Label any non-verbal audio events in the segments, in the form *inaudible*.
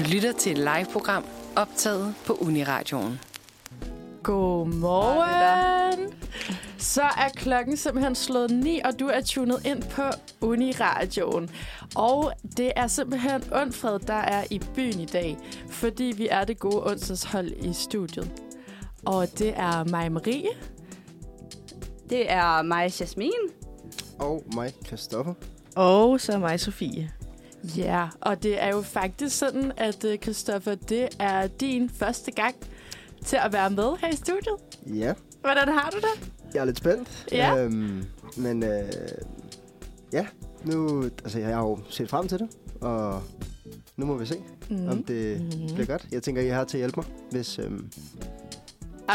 Du lytter til et live-program optaget på Uniradioen. Godmorgen! Så er klokken simpelthen slået 9, og du er tunet ind på Uniradioen. Og det er simpelthen Undfred, der er i byen i dag, fordi vi er det gode onsdagshold i studiet. Og det er mig, Marie. Det er mig, Jasmin. Og mig, Christoffer. Og så mig, Sofie. Ja, og det er jo faktisk sådan, at øh, Christoffer, det er din første gang til at være med her i studiet. Ja, Hvordan har du det? jeg er lidt spændt. Ja. Øhm, men øh, ja, nu, altså jeg har jo set frem til det, og nu må vi se, mm. om det Mhm. bliver godt. Jeg tænker, I er her til at hjælpe mig, hvis... Øhm,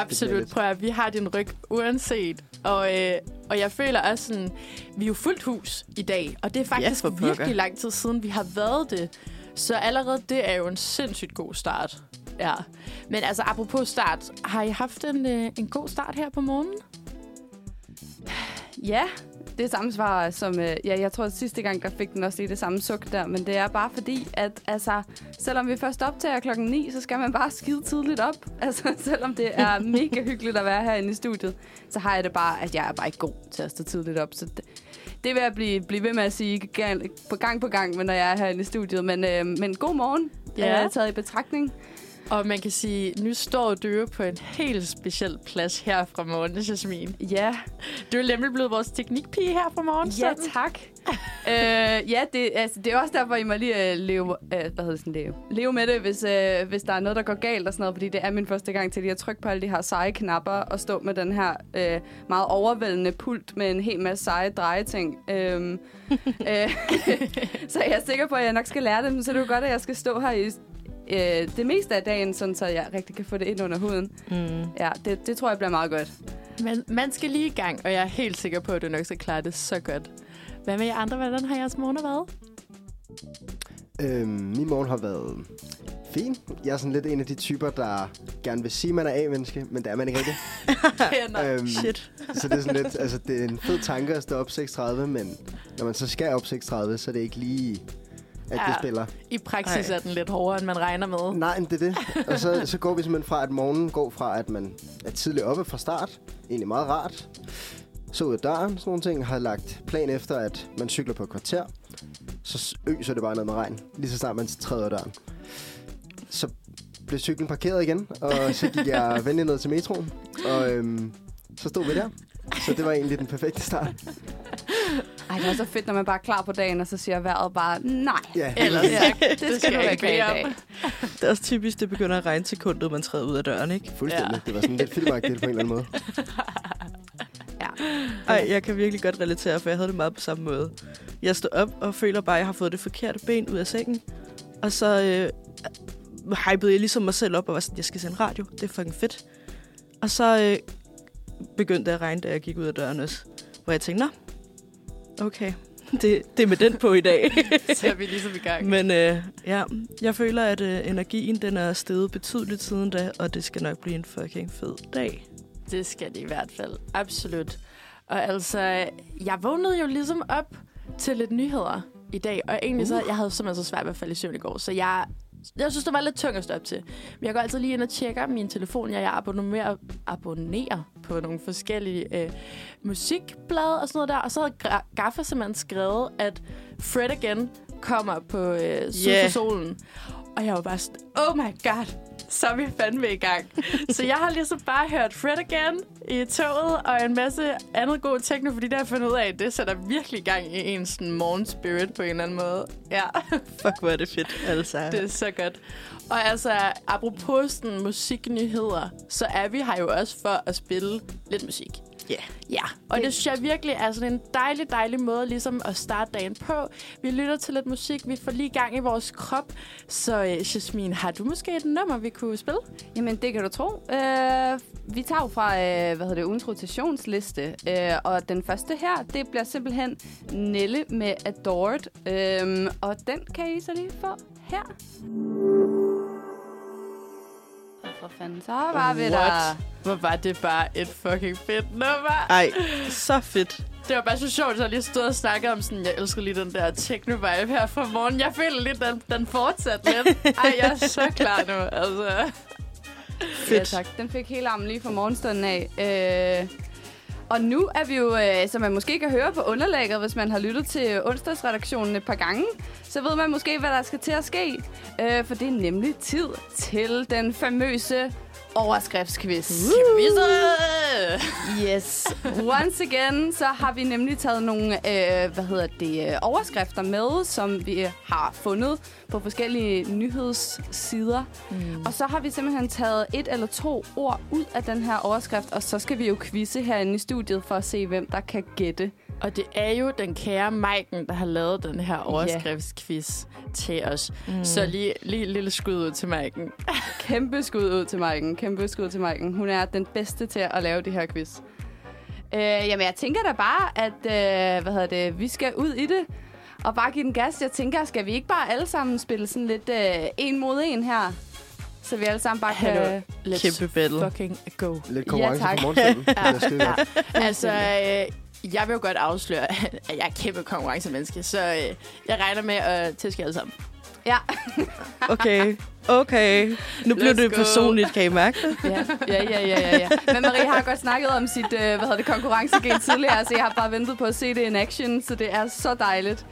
Absolut. Prøv at vi har din ryg uanset. Og, øh, og jeg føler også sådan, vi er jo fuldt hus i dag. Og det er faktisk pokker. virkelig lang tid siden, vi har været det. Så allerede det er jo en sindssygt god start. Ja. Men altså, apropos start. Har I haft en, øh, en god start her på morgenen? Ja, det er samme svar som... Øh, ja, jeg tror, at sidste gang, der fik den også lige det samme suk der. Men det er bare fordi, at altså, selvom vi først optager klokken 9, så skal man bare skide tidligt op. *laughs* Altså, selvom det er mega hyggeligt at være herinde i studiet, så har jeg det bare, at jeg er bare ikke god til at stå tidligt op. Så det, det vil jeg blive, blive ved med at sige gang på gang på gang, når jeg er herinde i studiet. Men, øh, men god morgen, Ja. jeg taget i betragtning. Og man kan sige, nu står du jo på en helt speciel plads her fra morgen, Jasmin. Ja, Du er nemlig blevet vores teknikpige her fra morgen. Ja, tak. *laughs* øh, ja, det, altså, det er også derfor, I må lige øh, leve, øh, hvad hedder det sådan, leve, leve med det, hvis, øh, hvis der er noget, der går galt og sådan noget, fordi det er min første gang til lige at trykke på alle de her seje knapper og stå med den her øh, meget overvældende pult med en hel masse seje drejeting. Øhm, *laughs* øh, *laughs* så jeg er sikker på, at jeg nok skal lære det, men så er det jo godt, at jeg skal stå her i øh, det meste af dagen, sådan, så jeg rigtig kan få det ind under huden. Mm. Ja, det, det tror jeg bliver meget godt. Men man skal lige i gang, og jeg er helt sikker på, at du nok skal klare det så godt. Hvad med jer andre? Hvordan har jeres morgen været? øhm, min morgen har været fin. Jeg er sådan lidt en af de typer, der gerne vil sige, at man er A-menneske, men det er man ikke rigtig. *laughs* øhm, Shit. Så det er sådan lidt, altså det er en fed tanke at stå op 6.30, men når man så skal op 6.30, så er det ikke lige, at Ja. det spiller. I praksis Ej. er den lidt hårdere, end man regner med. Nej, men det er det. Og så, så går vi simpelthen fra, at morgenen går fra, at man er tidligt oppe fra start. Egentlig meget rart. Så ud af døren, sådan nogle ting. Har lagt plan efter, at man cykler på et kvarter. Så øser det bare ned med regn. Lige så snart man træder døren. Så blev cyklen parkeret igen, og så gik jeg *laughs* venlig ned til metroen. Og øhm, så stod vi der. Så det var egentlig den perfekte start. Ej, det er så fedt, når man bare er klar på dagen, og så siger vejret bare, nej. Ja, Ellers, Ja, det, det skal du ikke have i dag. Det er også typisk, det begynder at regne sekundet, man træder ud af døren, ikke? Fuldstændig. Ja. Ja. Det var sådan lidt filmagtigt på en eller anden måde. *laughs* Ej, jeg kan virkelig godt relatere, for jeg havde det meget på samme måde. Jeg står op og føler bare, at jeg har fået det forkerte ben ud af sengen. Og så øh, hypede jeg ligesom mig selv op og var sådan, jeg skal sende radio. Det er fucking fedt. Og så øh, begyndte det at regne, da jeg gik ud af døren også. Hvor jeg tænkte, nå, okay, *laughs* det, det er med den på i dag. *laughs* Så er vi ligesom i gang. Men øh, ja, jeg føler, at øh, energien den er steget betydeligt siden da, og det skal nok blive en fucking fed dag. Det skal det i hvert fald. Absolut. Og altså, jeg vågnede jo ligesom op til lidt nyheder i dag, og egentlig så, jeg havde simpelthen så svært ved at falde i søvn i går, så jeg, jeg synes, det var lidt tungt at stå op til. Men jeg går altid lige ind og tjekker min telefon. Jeg, jeg abonnerer, abonnerer på nogle forskellige øh, musikblade og sådan noget der, og så havde Gaffa simpelthen skrevet, at Fred Again kommer på øh, Syd Yeah. for solen. Og jeg var bare sådan, oh my god, så er vi fandme i gang. så jeg har ligesom bare hørt Fred Again i toget, og en masse andet god techno, fordi der har fundet ud af, at det sætter virkelig gang i en sådan morgen spirit på en eller anden måde. Ja, *laughs* Fuck, hvor er det fedt, altså. det er så godt. Og altså, apropos sådan musiknyheder, så er vi her jo også for at spille lidt musik. Ja. Ja, og det synes jeg virkelig er sådan en dejlig, dejlig måde ligesom at starte dagen på. Vi lytter til lidt musik, vi får lige gang i vores krop. Så øh, Jasmin, har du måske et nummer, vi kunne spille? Jamen, det kan du tro. Øh, vi tager jo fra, øh, hvad hedder det, ugens rotationsliste, øh, og den første her, det bliver simpelthen Nelle med Adored, øh, og den kan I så lige få her. For fanden, så var vi What? der. Hvor var det bare et fucking fedt nummer. Ej, så fedt. Det var bare så sjovt, at jeg lige stod og snakkede om sådan, jeg elsker lige den der techno-vibe her fra morgen. Jeg føler lidt, den, den fortsatte lidt. Ej, jeg er så klar nu, altså. Ja, Fedt. tak. Den fik hele armen lige fra morgenstunden af. Øh, og nu er vi jo, øh, som man måske kan høre på underlægget, hvis man har lyttet til onsdagsredaktionen et par gange, så ved man måske, hvad der skal til at ske. Øh, for det er nemlig tid til den famøse overskriftsquiz. Yes. Once again, så har vi nemlig taget nogle øh, hvad hedder det, øh, overskrifter med, som vi har fundet på forskellige nyhedssider. Mm. Og så har vi simpelthen taget et eller to ord ud af den her overskrift, og så skal vi jo quizze herinde i studiet for at se, hvem der kan gætte. Og det er jo den kære Maiken, der har lavet den her overskriftsquiz til os. Mm. Så lige, lige lille skud ud til Maiken. *laughs* Kæmpe skud ud til Maiken. Kæmpe skud til Maiken. Hun er den bedste til at lave det her quiz. Øh, jamen, jeg tænker da bare, at øh, hvad hedder det, vi skal ud i det. Og bare give den gas. Jeg tænker, skal vi ikke bare alle sammen spille sådan lidt øh, en mod en her? Så vi alle sammen bare kan... Hallo. Let's Kæmpe battle. fucking go. Lidt konkurrence tak. på *laughs* er skide godt. Altså, øh, jeg vil jo godt afsløre, *laughs* at jeg er kæmpe konkurrencemenneske, så øh, jeg regner med at tæske alle sammen. Ja. *laughs* Okay, okay. Nu blev Let's det go. personligt, kan I mærke det? ja, ja, ja, ja, ja, ja. Men Marie har godt snakket om sit øh, hvad hedder det, konkurrencegen tidligere, så jeg har bare ventet på at se det in action, så det er så dejligt.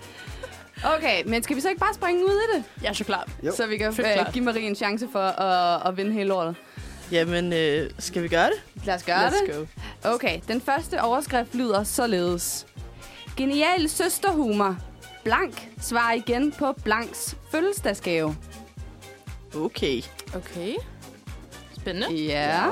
Okay, men skal vi så ikke bare springe ud i det? Er så klar. Jo. Så vi kan øh, klart. give Marie en chance for at, at vinde hele lortet. Jamen, øh, skal vi gøre det? Lad os gøre Let's det. go. Okay, den første overskrift lyder således. Genial søsterhumor. Blank svarer igen på Blanks fødselsdagsgave. Okay. Okay. Spændende. Ja.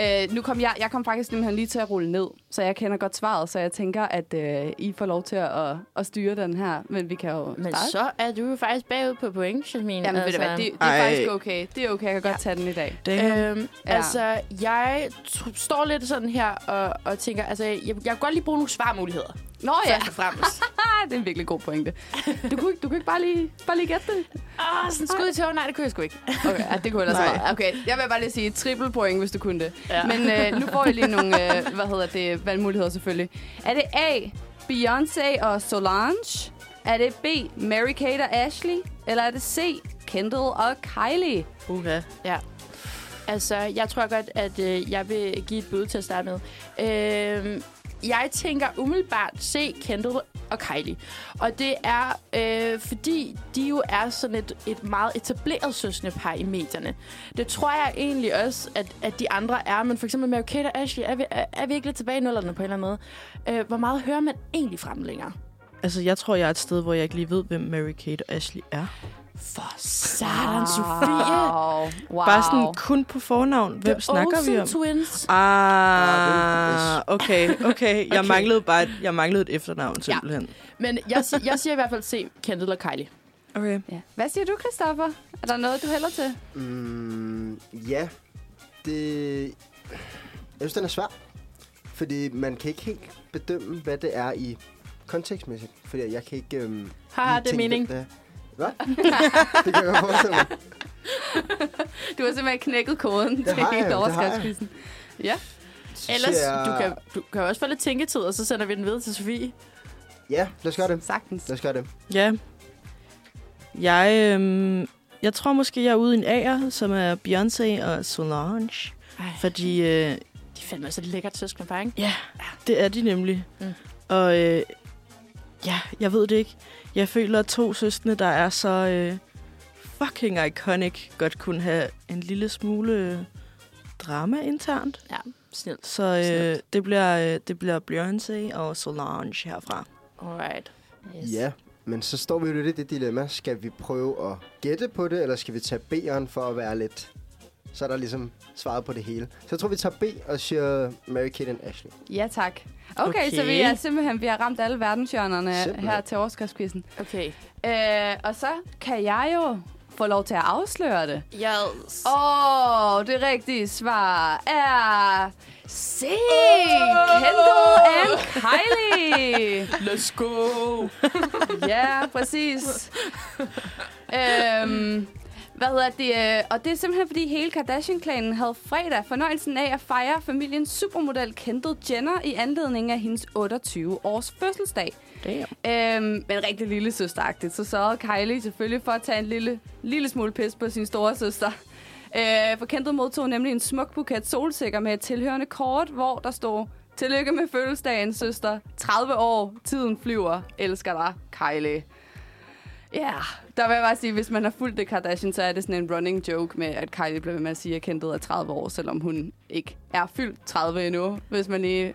Øh, nu kom jeg, jeg kom faktisk simpelthen lige til at rulle ned, så jeg kender godt svaret, så jeg tænker, at øh, I får lov til at, at, at styre den her, men vi kan jo Men starte. så er du jo faktisk bagud på point, Jasmine. Jamen, altså, ved du hvad, det, det er Ej. faktisk okay. Det er okay, jeg kan godt tage den i dag. Damn. Øhm, ja. Altså, jeg står lidt sådan her og, og tænker, altså, jeg, jeg kan godt lige bruge nogle svarmuligheder. Nå ja, Først og fremmest. Ah, *laughs* det er en virkelig god pointe. Du kunne, ikke- du kunne ikke bare lige, bare lige gætte det? Åh, sådan skud i tågen. Nej, det kunne jeg sgu ikke. *laughs* Okay, ja, det kunne ellers Nej. være. Okay, jeg vil bare lige sige triple point, hvis du kunne det. Ja. Men øh, nu får jeg lige nogle, øh, hvad hedder det, valgmuligheder selvfølgelig. Er det A, Beyoncé og Solange? Er det B, Mary-Kate og Ashley? Eller er det C, Kendall og Kylie? Uha. Ja. Altså, jeg tror godt, at øh, jeg vil give et bud til at starte med. Øh, jeg tænker umiddelbart se Kendall og Kylie. Og det er, øh, fordi de jo er sådan et, et meget etableret søskendepar i medierne. Det tror jeg egentlig også, at, at de andre er. Men for eksempel Mary Kate og Ashley, er vi, er, er vi ikke lidt tilbage i nullerne på en eller anden måde? Øh, hvor meget hører man egentlig frem længere? Altså, jeg tror, jeg er et sted, hvor jeg ikke lige ved, hvem Mary-Kate og Ashley er. For satan, Sofie! Wow. wow. Bare sådan kun på fornavn. Hvem The snakker vi Olsen om? Twins. Ah, okay, okay. Jeg Okay. manglede bare et, jeg manglede et efternavn, simpelthen. Men jeg, jeg siger i hvert fald se Kendall og Kylie. Okay. Ja. Hvad siger du, Christoffer? Er der noget, du hælder til? Mm, ja, det... Jeg synes, den er svær. Fordi man kan ikke helt bedømme, hvad det er i kontekstmæssigt. Fordi jeg kan ikke... Øhm, lige det tænke, mening. det er. Hvad? *laughs* det kan jeg godt forestille mig. Du har simpelthen knækket koden Det til hele overskriftsquizzen. Ja. Ellers, jeg- du kan, du kan også få lidt tænketid, og så sender vi den videre til Sofie. Ja, lad os gøre det. Sagtens. Lad os gøre det. Ja. Jeg, øhm, jeg tror måske, jeg er ude i en A'er, som er Beyoncé og Solange. Ej, Fordi øh, de fandt mig så lækkert søskende par, ikke? Ja, det er de nemlig. Mm. Og øh, ja, jeg ved det ikke. Jeg føler, at to søskende, der er så øh, fucking iconic, godt kunne have en lille smule øh, drama internt. Ja, snilt. Så øh, Snilt. det bliver øh, det bliver Beyoncé og Solange herfra. Alright. Yes. Ja, men så står vi jo lidt i det dilemma. Skal vi prøve at gætte på det, eller skal vi tage B'eren for at være lidt... Så er der ligesom svaret på det hele. Så jeg tror, vi tager B og siger Mary Kate and Ashley. Ja, tak. Okay, okay, så vi er simpelthen vi har ramt alle verdenshjørnerne Simpelthen. her til overskriftsquizzen. Okay. Øh, og så kan jeg jo få lov til at afsløre det. Yes. Åh, oh, det rigtige svar er C. Kendall and Kylie. *laughs* Let's go. Ja, præcis. øhm, Hvad hedder det? øh, Og det er simpelthen, fordi hele Kardashian-klanen havde fredag fornøjelsen af at fejre familiens supermodel Kendall Jenner i anledning af hendes 28-års fødselsdag. Damn. Øhm, men rigtig lille søsteragtigt. Så sørgede Kylie selvfølgelig for at tage en lille, lille smule pis på sin store søster. Øh, for Kendall modtog nemlig en smuk buket solsikker med et tilhørende kort, hvor der stod Tillykke med fødselsdagen, søster. 30 år. Tiden flyver. Elsker dig, Kylie. Ja, yeah. der vil jeg bare sige, hvis man har fulgt det Kardashian, så er det sådan en running joke med, at Kylie bliver ved med at sige, at Kendall er 30 år, selvom hun ikke er fyldt 30 endnu, hvis man lige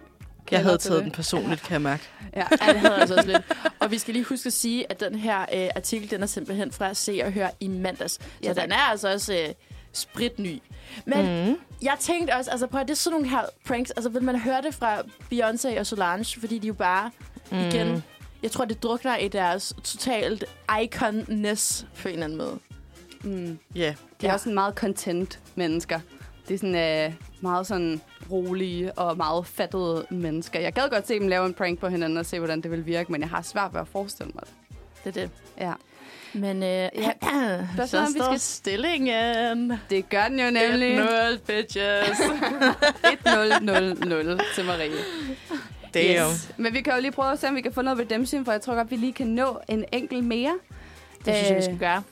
Jeg havde taget den personligt, kan jeg mærke. Ja. Ja, det havde jeg altså også lidt. Og vi skal lige huske at sige, at den her øh, artikel, den er simpelthen fra Se og Hør i mandags. Så Ja, den er altså også øh, spritny. Men Mm. jeg tænkte også, altså på at det er sådan nogle her pranks, altså vil man høre det fra Beyoncé og Solange, fordi de jo bare, mm. igen, jeg tror, det drukner i deres totalt iconness på en eller anden måde. Mm. Ja, De er Ja. også sådan meget content mennesker. Det er sådan øh, meget sådan rolige og meget fattede mennesker. Jeg gad godt se dem lave en prank på hinanden og se, hvordan det vil virke, men jeg har svært ved at forestille mig det. Det er det. Ja. Men øh, ja. *clears throat* Hvad så, så vi skal- stillingen. Det gør den jo nemlig *laughs* 1-0, bitches. *laughs* 1-0-0-0 til Marie. Damn. Yes. Men vi kan jo lige prøve at se, om vi kan få noget redemption, for jeg tror godt, vi lige kan nå en enkelt mere. Det synes jeg, vi Øh, skal gøre.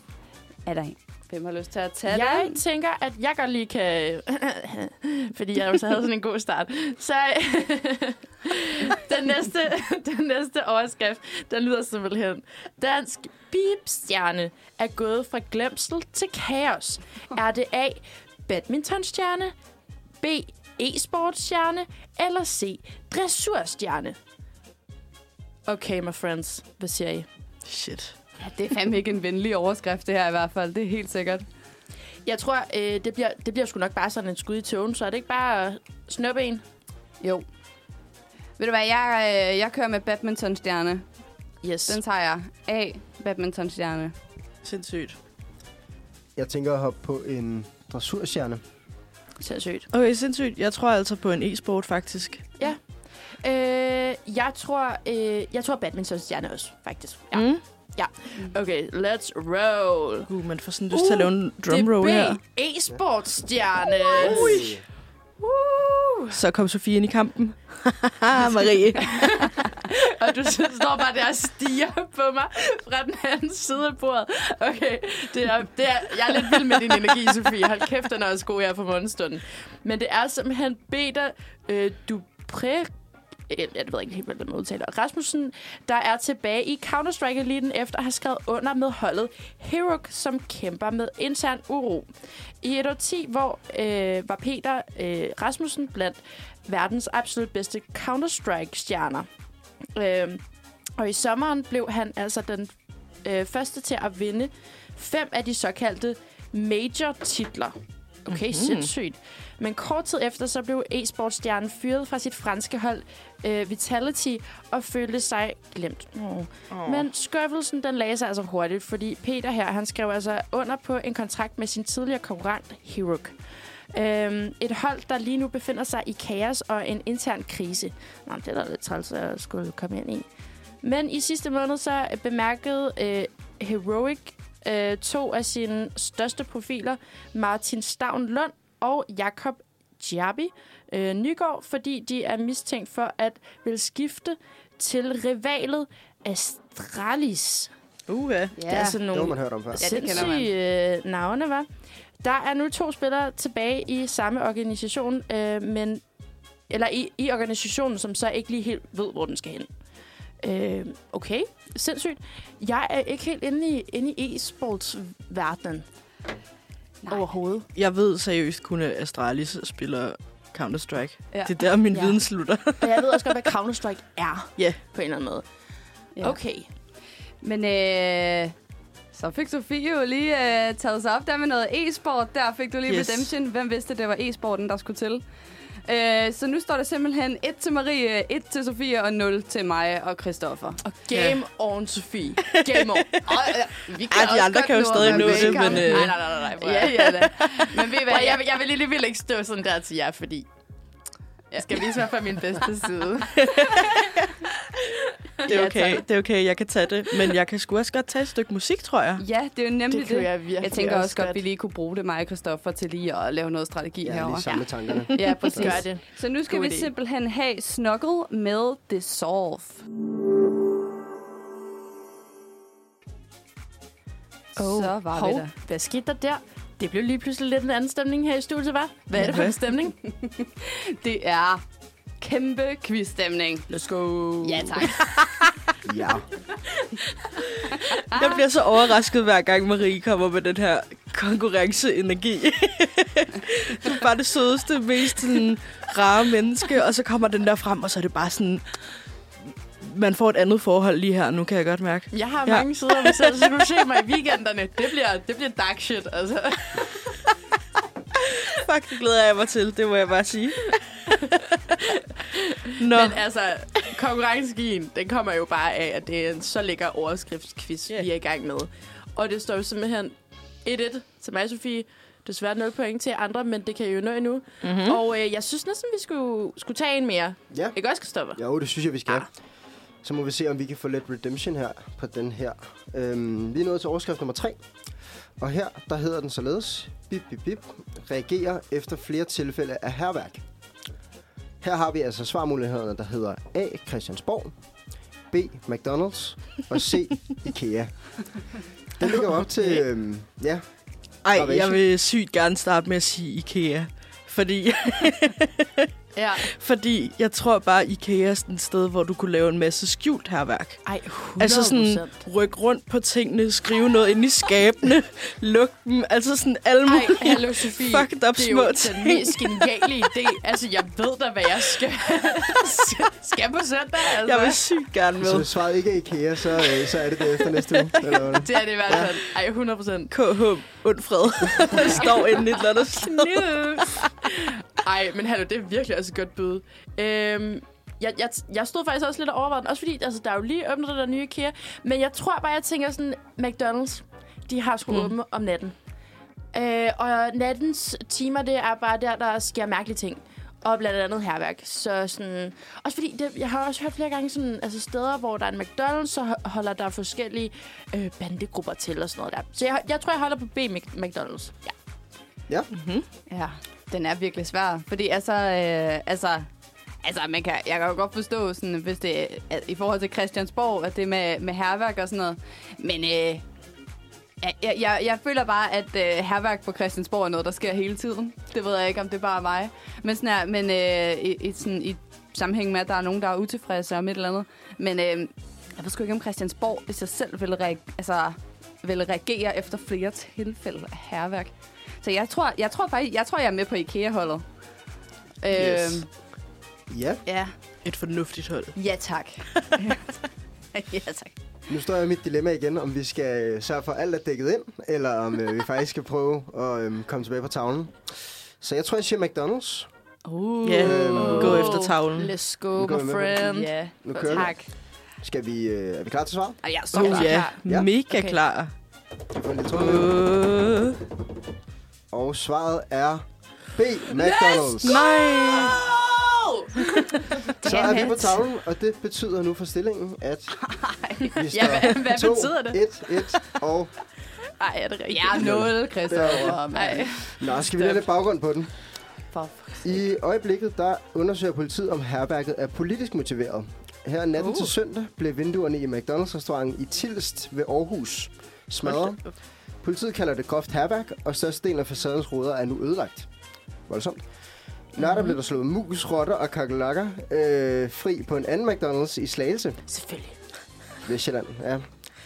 Er der en? Hvem har lyst til at tage Jeg den? tænker, at jeg godt lige kan... *laughs* fordi jeg også havde sådan en god start. Så *laughs* den, næste, *laughs* den næste overskrift, den lyder simpelthen... Dansk bibstjerne er gået fra glemsel til kaos. Er det A. Badmintonstjerne, B. E-sportstjerne eller C. Dressurstjerne? Okay, my friends. Hvad siger I? Shit. Ja, det er fandme ikke en venlig overskrift, det her i hvert fald. Det er helt sikkert. Jeg tror, øh, det, bliver, det bliver sgu nok bare sådan en skud i tågen, så er det ikke bare at snuppe en? Jo. Ved du hvad, jeg, øh, jeg kører med badmintonstjerne. Yes. Den tager jeg. A. Badmintonstjerne. Sindssygt. Jeg tænker at hoppe på en dressurstjerne. Ser sygt. Okay, sindssygt. Jeg tror altså på en e-sport, faktisk. Øh, jeg tror, øh, jeg tror badmintonstjerne også, faktisk. Ja. Mm. Okay, let's roll. Uh, man får sådan lyst til at lave en drum roll det her. er B. E-sportstjerne. Så kom Sofie ind i kampen. *laughs* Marie. *laughs* Og du står bare der og stiger på mig fra den anden side af bordet. Okay, det er, det er, jeg er lidt vild med din energi, Sofie. Hold kæft, den er også god her for morgenstunden. Men det er simpelthen Peter øh, Dupré jeg ved ikke helt, hvordan man udtaler. Rasmussen, der er tilbage i Counter-Strike-eliten efter at have skrevet under med holdet Herok, som kæmper med intern uro. I et år 10, hvor øh, var Peter øh, Rasmussen blandt verdens absolut bedste Counter-Strike-stjerner. Øh, og i sommeren blev han altså den øh, første til at vinde fem af de såkaldte major-titler. Okay, Mhm. mm-hmm. sindssygt. Men kort tid efter, så blev e-sportstjernen fyret fra sit franske hold øh, Vitality og følte sig glemt. Oh. Oh. Men skuffelsen, den lagde sig altså hurtigt, fordi Peter her, han skrev altså under på en kontrakt med sin tidligere konkurrent, Herok. Øhm, et hold, der lige nu befinder sig i kaos og en intern krise. Nå, det er da lidt træls at skulle komme ind i. Men i sidste måned så bemærkede øh, Heroic øh, to af sine største profiler, Martin Stavn Lund og Jakob Djabi øh, Nygaard, fordi de er mistænkt for at vil skifte til rivalet Astralis. Uh, ja. Det er sådan Det nogle man hørt om før. Ja, det kender man. øh, navne, var. Der er nu to spillere tilbage i samme organisation, øh, men eller i, i organisationen, som så ikke lige helt ved, hvor den skal hen. Øh, okay, sindssygt. Jeg er ikke helt inde i, inde i e-sports-verdenen Nej. overhovedet. Jeg ved seriøst kun, at Astralis spiller Counter-Strike. Ja. Det er der, min Ja. viden slutter. *laughs* Og jeg ved også godt, hvad Counter-Strike er. Ja. På en eller anden måde. Ja. Okay. Men øh, så fik Sofie jo lige øh, taget sig op der med noget e-sport. Der fik du lige Yes. redemption. Hvem vidste, det var e-sporten, der skulle til? Øh, så nu står det simpelthen 1 til Marie, 1 til Sofie og 0 til mig og Christoffer. Og game on, Sofie. Game on. *laughs* Og, øh, vi Ej, de andre kan jo stadig nå det, men... Nej, Øh, nej, nej, nej. nej. Ja, ja da. *laughs* Men ved I hvad? Jeg, vil- jeg vil lige vil ikke stå sådan der til jer, fordi jeg skal vise mig fra min bedste side. *laughs* Det er Ja, okay, det er okay, jeg kan tage det. Men jeg kan sgu også godt tage et stykke musik, tror jeg. Ja, det er jo nemlig Det det. jeg Jeg tænker også godt, at vi lige kunne bruge det, mig og Christoffer, til lige at lave noget strategi Jeg har lige herovre. samlet tankerne. *laughs* Ja, præcis. Gør det. Så nu skal God vi idé. simpelthen have Snuggle med Dissolve. Så var Hov, vi der. hvad skete der der? Det blev lige pludselig lidt en anden stemning her i studiet, hva'? Hvad er det for en stemning? *laughs* Det er kæmpe quizstemning. Let's go. Ja, tak. *laughs* Ja. Jeg bliver så overrasket, hver gang Marie kommer med den her konkurrenceenergi. du er bare det sødeste, mest sådan, rare menneske, og så kommer den der frem, og så er det bare sådan... Man får et andet forhold lige her, nu kan jeg godt mærke. Jeg har Ja. mange sider af mig selv, så du se mig i weekenderne. Det bliver, det bliver dark shit, altså. Fuck, det glæder jeg mig til, det må jeg bare sige. *laughs* Nå, Men altså, konkurrencegien, den kommer jo bare af, at det er en så lækker overskriftsquiz, yeah. vi er i gang med. Og det står jo simpelthen 1-1 til mig, Sofie. Desværre 0 point til andre, men det kan I jo nå endnu. mm-hmm. Mm. Og øh, jeg synes næsten, vi skulle, skulle tage en mere. Ja. Ikke også, Kristoffer? Jo, det synes jeg, vi skal. Ah. Så må vi se, om vi kan få lidt redemption her på den her. Øhm, vi er nået til overskrift nummer 3. Og her, der hedder den således. Bip, bip, bip. Reagerer efter flere tilfælde af herværk. Her har vi altså svarmulighederne, der hedder A. Christiansborg, B. McDonald's og C. *laughs* IKEA. Den ligger op til... Øhm, ja, Ej, jeg vil sygt gerne starte med at sige IKEA. Fordi, Ja. fordi jeg tror bare, IKEA er sådan et sted, hvor du kunne lave en masse skjult herværk. Ej, 100 Altså sådan rykke rundt på tingene, skrive noget ind i skabene, *laughs* lukke dem. Altså sådan alle Ej, mulige hallo Sofie. fucked up det er små jo ting. den mest *laughs* geniale idé. Altså, jeg ved da, hvad jeg skal, *laughs* skal på søndag. Altså. Jeg vil sygt gerne med. så hvis svaret ikke er IKEA, så, øh, så er det det efter næste uge. Eller hvad? Det er det i hvert fald. Ej, 100 procent. KH, Undfred. Der står inde et eller andet sted. Ej, men hallo, det er virkelig også et godt bud. Øhm, jeg, jeg, jeg stod faktisk også lidt og overvejet den, også fordi altså, der er jo lige åbnet det der nye IKEA. Men jeg tror bare, jeg tænker sådan, McDonald's, de har sgu Mm. åbent om natten. Øh, og nattens timer, det er bare der, der sker mærkelige ting. Og blandt andet herværk. Så sådan... Også fordi, det, jeg har også hørt flere gange sådan, altså steder, hvor der er en McDonald's, så ho- holder der forskellige øh, bandegrupper til og sådan noget der. Så jeg, jeg tror, jeg holder på B Mc- McDonald's. Ja. Mm-hmm. Ja, den er virkelig svær. Fordi altså, øh, altså, altså man kan, jeg kan jo godt forstå, sådan, hvis det er i forhold til Christiansborg, at det med, med herværk og sådan noget. Men øh, jeg, jeg, jeg, føler bare, at øh, herværk på Christiansborg er noget, der sker hele tiden. Det ved jeg ikke, om det bare er mig. Men, sådan her, men øh, i, i, sådan, i sammenhæng med, at der er nogen, der er utilfredse om et eller andet. Men øh, jeg ved sgu ikke om Christiansborg, i sig selv ville, reag- altså, ville reagere efter flere tilfælde af herværk. Så jeg tror, jeg tror faktisk, jeg tror, jeg er med på IKEA-holdet. Yes. Øhm, Ja, ja. Et fornuftigt hold. Ja, tak. *laughs* ja, tak. nu står jeg i mit dilemma igen, om vi skal sørge for, at alt er dækket ind, eller om øh, vi faktisk skal prøve at øh, komme tilbage på tavlen. Så jeg tror, jeg siger McDonald's. Uh. Ja, Øhm, gå efter tavlen. Let's go, vi my friend. Ja, Nu kører vi. tak. Skal vi, øh, er vi klar til svar? Og jeg er så Oh, klar. ja, Ja. mega Okay. klar. Jeg får lidt trummevirvel. Uh, Og svaret er B. McDonald's. nej! *laughs* Så er vi på tavlen, og det betyder nu for stillingen, at *laughs* vi Ja, står hvad, hvad 2, betyder det? 1, 1, og... Ej, er det rigtigt? Jeg er 0, Christoffer. Mand. Nå, skal vi have lidt baggrund på den? I øjeblikket, der undersøger politiet, om herværket er politisk motiveret. Her natten Uh. til søndag blev vinduerne i McDonald's-restauranten i Tilst ved Aarhus smadret. Politiet kalder det groft herværk, og størstedelen af facadens ruder er nu ødelagt. Voldsomt. Lørdag blev der slået mus, rotter og kakelakker øh, fri på en anden McDonald's i Slagelse Selvfølgelig. ved Sjælland. Ja.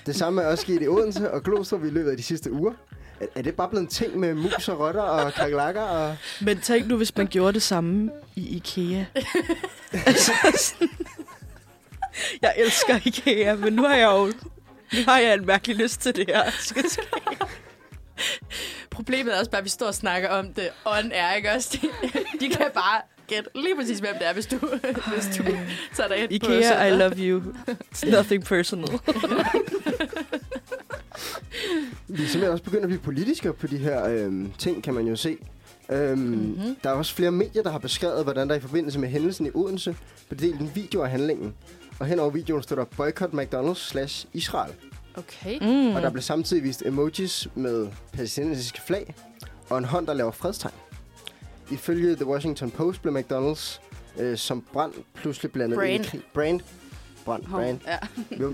Det samme er også sket i Odense og Glostrup i løbet af de sidste uger. Er, er det bare blevet en ting med mus og rotter og kakelakker? Og... Men tænk nu, hvis man gjorde det samme i IKEA. *laughs* altså, sådan- jeg elsker IKEA, men nu har jeg jo nu *laughs* har jeg en mærkelig lyst til det her. *laughs* Skal ske. Problemet er også bare, at vi står og snakker om det on air, ikke også? De, de kan bare gætte lige præcis, hvem det er, hvis du, *laughs* hvis du tager dig ind på IKEA, I love you. It's nothing personal. Vi er simpelthen også begyndt at blive politiske på de her øhm, ting, kan man jo se. Øhm, mm-hmm. Der er også flere medier, der har beskrevet, hvordan der i forbindelse med hændelsen i Odense blev delt en video af handlingen. Og hen over videoen stod der boycott McDonald's slash Israel. Okay. Mm. Og der blev samtidig vist emojis med palæstinensiske flag og en hånd, der laver fredstegn. Ifølge The Washington Post blev McDonald's øh, som brand pludselig blandet ind Brand. i krig. Brand. Brand. Hov, Brand. Ja.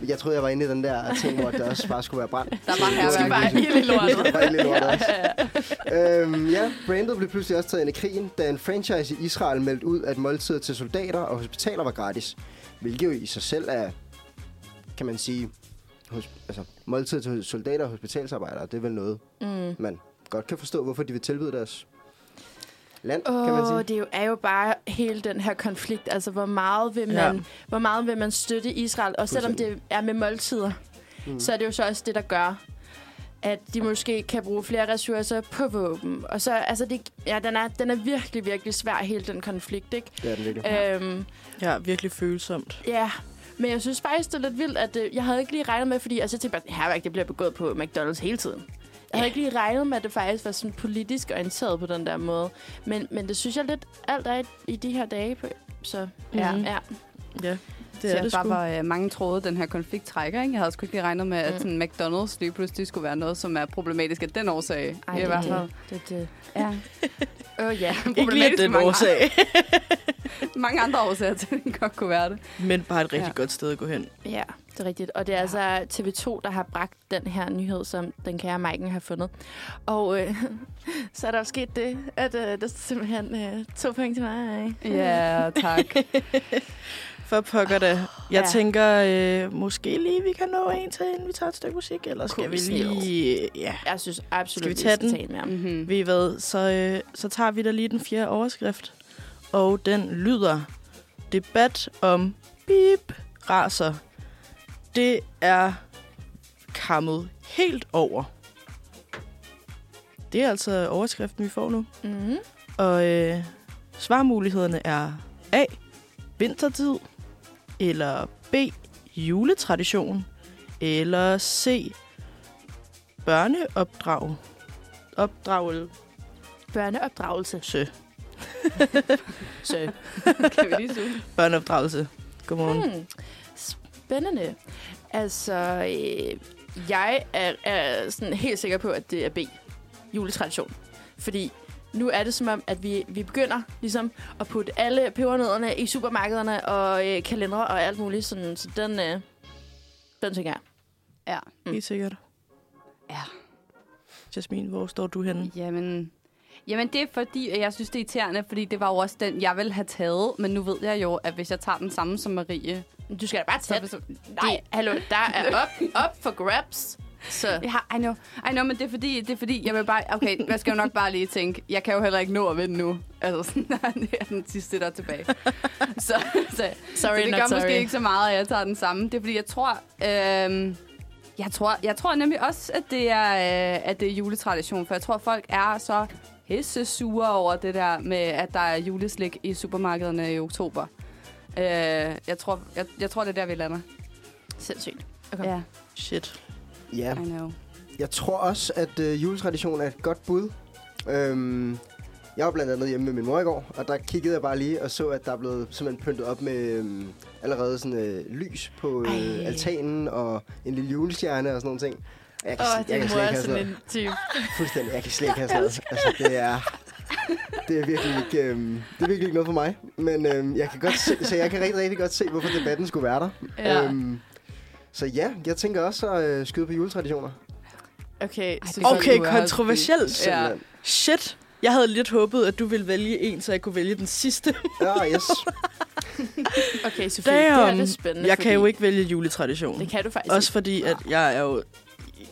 Jeg troede, jeg var inde i den der ting, hvor der også bare skulle være brand. Der var var Bare i lortet. Der var i lortet også. øhm, ja, brandet blev pludselig også taget ind i krigen, da en franchise i Israel meldte ud, at måltider til soldater og hospitaler var gratis. Hvilket jo i sig selv er, kan man sige, hos, altså, måltider til soldater og hospitalsarbejdere, det er vel noget, Mm. man godt kan forstå, hvorfor de vil tilbyde deres land, Åh, kan man sige. det er jo, er jo bare hele den her konflikt. Altså, hvor meget vil man, Ja. ja. hvor meget vil man støtte Israel? Og selvom det er med måltider, Mm. så er det jo så også det, der gør, at de måske kan bruge flere ressourcer på våben. Og så, altså, det, ja, den er, den er virkelig, virkelig svær, hele den konflikt, ikke? Er den virkelig. Øhm, Ja, virkelig følsomt. ja, men jeg synes faktisk, det er lidt vildt, at øh, jeg havde ikke lige regnet med, fordi altså, jeg tænkte bare, herværk, det bliver begået på McDonald's hele tiden. Jeg havde ikke lige regnet med, at det faktisk var sådan politisk orienteret på den der måde. Men, men det synes jeg lidt alt er i, i de her dage. På, så ja, Mhm. ja. Ja, det er er det bare, sgu. hvor øh, mange troede, den her konflikt trækker. Ikke? Jeg havde sgu ikke lige regnet med, at Mm. sådan, McDonald's lige pludselig skulle være noget, som er problematisk af den årsag. Ej, I det, hvert fald. det, det, det. Ja. *laughs* Åh oh, ja. Ikke lige af den mange, årsag, *laughs* mange andre årsager til, at det godt kunne være det. men bare et rigtig Ja. godt sted at gå hen. Ja, det er rigtigt. Og det er altså TV2, der har bragt den her nyhed, som den kære Maiken har fundet. Og øh, *laughs* så er der jo sket det, at øh, der er simpelthen øh, to point til mig. Ja, tak. For pokker da. Jeg Ja. tænker, øh, måske lige vi kan nå en til, inden vi tager et stykke musik. Eller skal Kunne vi lige... Ja, Jeg synes absolut, Skal vi tage skal den? tage. Mm-hmm. ved I hvad? Så, øh, så tager vi da lige den fjerde overskrift. Og den lyder... Debat om bip raser. Det er kammet helt over. Det er altså overskriften, vi får nu. Mm-hmm. Og øh, svarmulighederne er A. Vintertid. Eller B. Juletradition. Eller C. Børneopdrag. Opdragelse. Børneopdragelse. Så. *laughs* *laughs* Kan vi lige suge? Børneopdragelse. Godmorgen. Hmm. Spændende. Altså, øh, jeg er, er sådan helt sikker på, at det er B. Juletradition. Fordi nu er det som om, at vi, vi begynder ligesom at putte alle pebernødderne i supermarkederne og øh, kalendere og alt muligt. Sådan, så den, øh, den tænker jeg. Ja. Mm. Helt sikkert. Ja. Jasmin, hvor står du henne? Jamen, jamen, det er fordi, at jeg synes, det er irriterende, fordi det var jo også den, jeg ville have taget. Men nu ved jeg jo, at hvis jeg tager den samme som Marie... Du skal da bare tage det. Nej, hallo, der er *laughs* op, op for grabs. Så Ja, I know. I know, men det er fordi, det er fordi, jeg vil bare... Okay, jeg skal jo nok bare lige tænke, jeg kan jo heller ikke nå at vinde nu. Altså, *laughs* sådan, det er den sidste, der er tilbage. *laughs* så, så, sorry, så det not gør sorry. måske ikke så meget, at jeg tager den samme. Det er fordi, jeg tror... Øhm, jeg tror, jeg tror nemlig også, at det, er, øh, at det er juletradition, for jeg tror, folk er så hisse sure over det der med, at der er juleslik i supermarkederne i oktober. Øh, jeg, tror, jeg, jeg tror, det er der, vi lander. Sindssygt. Okay. Ja, Shit. Ja, I know. jeg tror også, at øh, juletradition er et godt bud. Øhm, jeg var blandt andet hjemme med min mor i går, og der kiggede jeg bare lige og så, at der er blevet simpelthen pyntet op med øhm, allerede sådan øh, lys på øh, Ej. altanen og en lille julestjerne og sådan nogle ting. Jeg kan, Åh, jeg oh, kan din slet ikke have sådan sådan en type. Fuldstændig. Jeg kan slet ikke have sådan noget. Altså, det er... Det er virkelig ikke, øhm, det er virkelig ikke noget for mig. Men øhm, jeg kan godt se, så jeg kan rigtig, rigtig godt se, hvorfor debatten skulle være der. Ja. Øhm, så ja, jeg tænker også at øh, skyde på juletraditioner. Okay, Ej, så det er Okay, er kontroversielt. Simpelthen. Shit. Jeg havde lidt håbet, at du ville vælge en, så jeg kunne vælge den sidste. Ja, yes. *laughs* Okay, Sofie, det er Damn. lidt spændende. Jeg kan jo ikke vælge juletradition. Det kan du faktisk Også fordi, at jeg er jo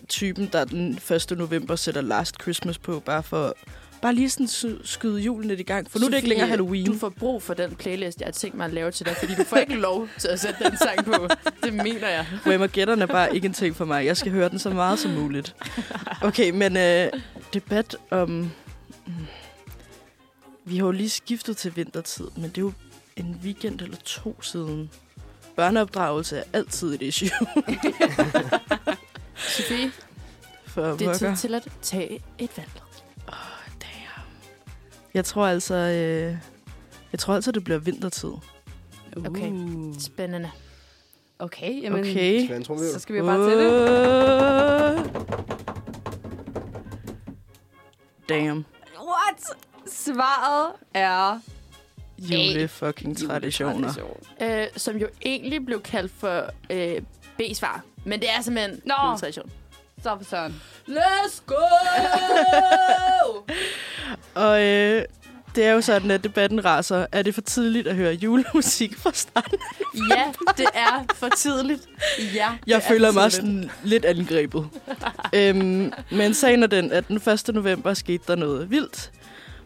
typen, der den 1. november sætter Last Christmas på, bare for bare lige sådan skyde julen lidt i gang. For nu er det ikke længere Halloween. Du får brug for den playlist, jeg har tænkt mig at lave til dig, fordi du får ikke lov til at sætte den sang på. Det mener jeg. Wemageddon er bare ikke en ting for mig. Jeg skal høre den så meget som muligt. Okay, men øh, debat om... Mm, vi har jo lige skiftet til vintertid, men det er jo en weekend eller to siden. Børneopdragelse er altid et issue *laughs* Sofie, for det er tid til at tage et valg. Jeg tror altså... Øh, jeg tror altså, det bliver vintertid. Okay. Uh. Spændende. Okay, jamen, Okay. Så skal vi bare til det. Uh. Damn. What? Svaret er... Jule fucking traditioner. Øh, som jo egentlig blev kaldt for øh, B-svar. Men det er simpelthen Nå. juletradition. Så for søren. Let's go! *laughs* Og øh, det er jo sådan, at debatten raser. Er det for tidligt at høre julemusik fra starten? ja, det er for tidligt. Ja, Jeg er føler mig sådan lidt angrebet. øhm, men sagen er den, at den 1. november skete der noget vildt.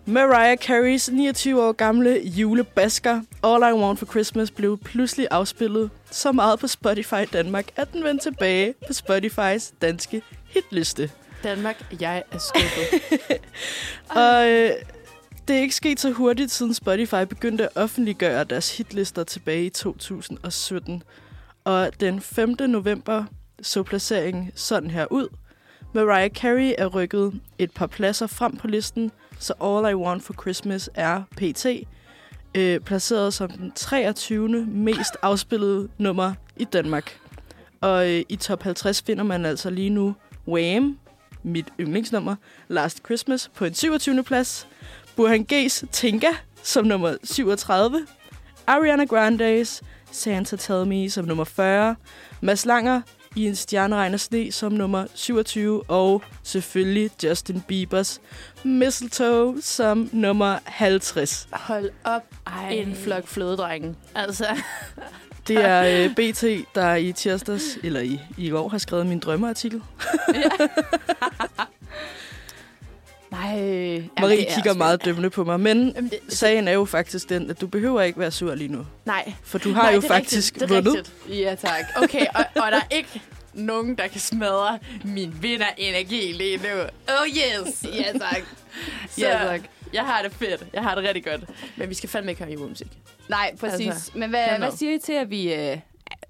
Mariah Careys 29 år gamle julebasker All I Want for Christmas blev pludselig afspillet så meget på Spotify Danmark, at den vendte tilbage på Spotifys danske hitliste. Danmark, jeg er skuffet. *laughs* Og øh, det er ikke sket så hurtigt, siden Spotify begyndte at offentliggøre deres hitlister tilbage i 2017. Og den 5. november så placeringen sådan her ud. Mariah Carey er rykket et par pladser frem på listen, så All I Want for Christmas er PT. Øh, placeret som den 23. mest afspillede nummer i Danmark. Og øh, i top 50 finder man altså lige nu Wham, mit yndlingsnummer, Last Christmas på en 27. plads. Burhan G's Tinka som nummer 37. Ariana Grande's Santa Tell Me som nummer 40. Mads Langer i en stjerneregn af sne som nummer 27. Og selvfølgelig Justin Biebers Mistletoe som nummer 50. Hold op, Ej. en flok flødedrenge. Altså, *laughs* Det er øh, *laughs* BT, der i tirsdags, eller i, i går, har skrevet min drømmeartikel. *laughs* Nej. Marie det er kigger meget dømmende på mig, men Jamen, det, sagen er jo faktisk den, at du behøver ikke være sur lige nu. nej. For du har nej, jo faktisk rigtigt. Det vundet. rigtigt. Ja, tak. Okay, og, og der er ikke nogen, der kan smadre min vinderenergi lige nu. Oh yes! Ja, tak. *laughs* Så Ja, tak. jeg har det fedt. Jeg har det rigtig godt. Men vi skal fandme ikke høre julemusik. Nej, præcis. Altså, men hvad, hvad siger I til, at vi... Øh,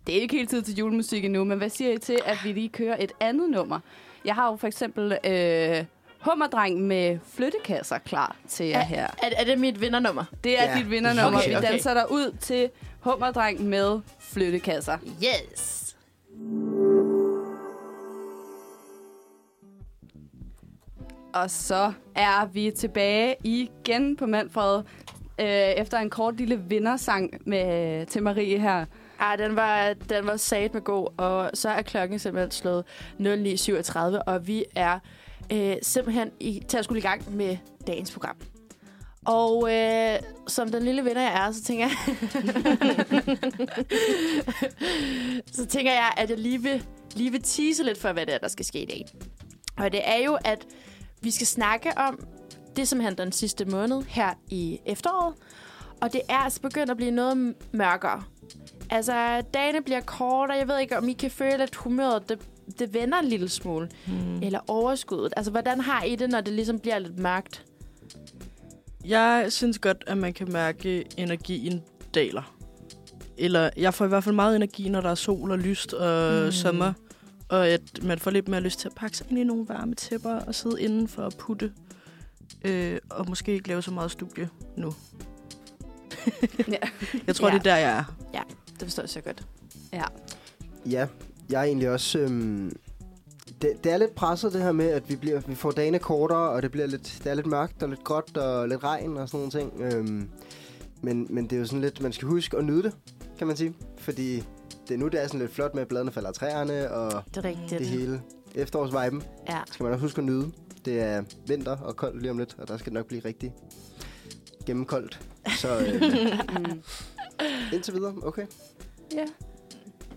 det er ikke helt tid til julemusik endnu, men hvad siger I til, at vi lige kører et andet nummer? Jeg har jo for eksempel øh, Hummerdreng med flyttekasser klar til jer her. Er, er det mit vindernummer? Det er Ja. dit vindernummer. Okay, vi okay. danser der ud til Hummerdreng med flyttekasser. Yes! Og så er vi tilbage igen på Manfred, øh, efter en kort lille vindersang med, til Marie her. Ej, den var, den var sat med god, og så er klokken simpelthen slået 09.37, og vi er øh, simpelthen i, til at skulle i gang med dagens program. Og øh, som den lille vinder jeg er, så tænker jeg... *laughs* så tænker jeg, at jeg lige vil, lige vil tease lidt for, hvad det er, der skal ske i dag. Og det er jo, at vi skal snakke om det, som handler den sidste måned her i efteråret. Og det er altså begyndt at blive noget mørkere. Altså, dagene bliver kortere. Jeg ved ikke, om I kan føle, at humøret det, det vender en lille smule. Hmm. Eller overskuddet. Altså, hvordan har I det, når det ligesom bliver lidt mørkt? Jeg synes godt, at man kan mærke, at energien daler. Eller jeg får i hvert fald meget energi, når der er sol og lyst og Mm. mm. sommer. Og at man får lidt mere lyst til at pakke sig ind i nogle varme tæpper og sidde inden for at putte. Øh, og måske ikke lave så meget studie nu. *laughs* Ja. Jeg tror, Ja. ja. det er der, jeg er. Det forstår jeg så godt. Ja, jeg er egentlig også... Øhm, det, det er lidt presset det her med, at vi, bliver, vi får dagene kortere, og det bliver lidt, det er lidt mørkt og lidt gråt og lidt regn og sådan nogle ting. Øhm, men, men det er jo sådan lidt, man skal huske at nyde det, kan man sige. Fordi det er nu, det er sådan lidt flot med, at bladene falder af træerne og Det er rigtigt. det hele. Efterårsviben Ja. skal man også huske at nyde. Det er vinter og koldt lige om lidt, og der skal det nok blive rigtig gennemkoldt. Så øh, *laughs* indtil videre, okay. Ja.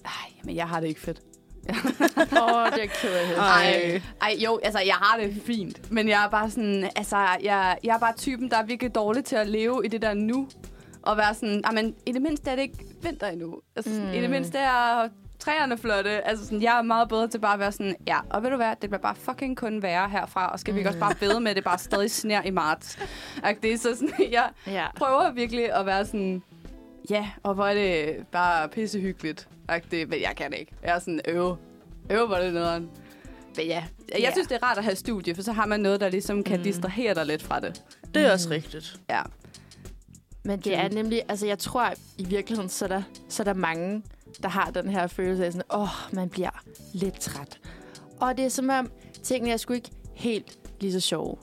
Ej, men jeg har det ikke fedt. Åh, oh, det er ked af. Ej. Ej, jo, altså, jeg har det fint. Men jeg er bare sådan, altså, jeg, jeg er bare typen, der er virkelig dårlig til at leve i det der nu. Og være sådan, men i det mindste er det ikke vinter endnu. Altså, mm. i det Mm. mindste er træerne flotte. Altså, sådan, jeg er meget bedre til bare at være sådan, ja, og ved du hvad, det bliver bare fucking kun være herfra, og skal vi ikke også bare bede med, at det bare stadig sner i marts. Ak, det er så sådan, *laughs* jeg Ja. prøver virkelig at være sådan, ja, og hvor er det bare pissehyggeligt. Det, men jeg kan ikke. Jeg er sådan, øv, øv, hvor er det nederen. Men ja, jeg Ja. synes, det er rart at have studie, for så har man noget, der ligesom kan Mm. distrahere dig lidt fra det. Det er Mm. også rigtigt. Ja. Men det er nemlig, altså jeg tror i virkeligheden, så er der, så er der mange, der har den her følelse af sådan, åh, oh, man bliver lidt træt. Og det er som om, tingene er sgu ikke helt lige så sjove.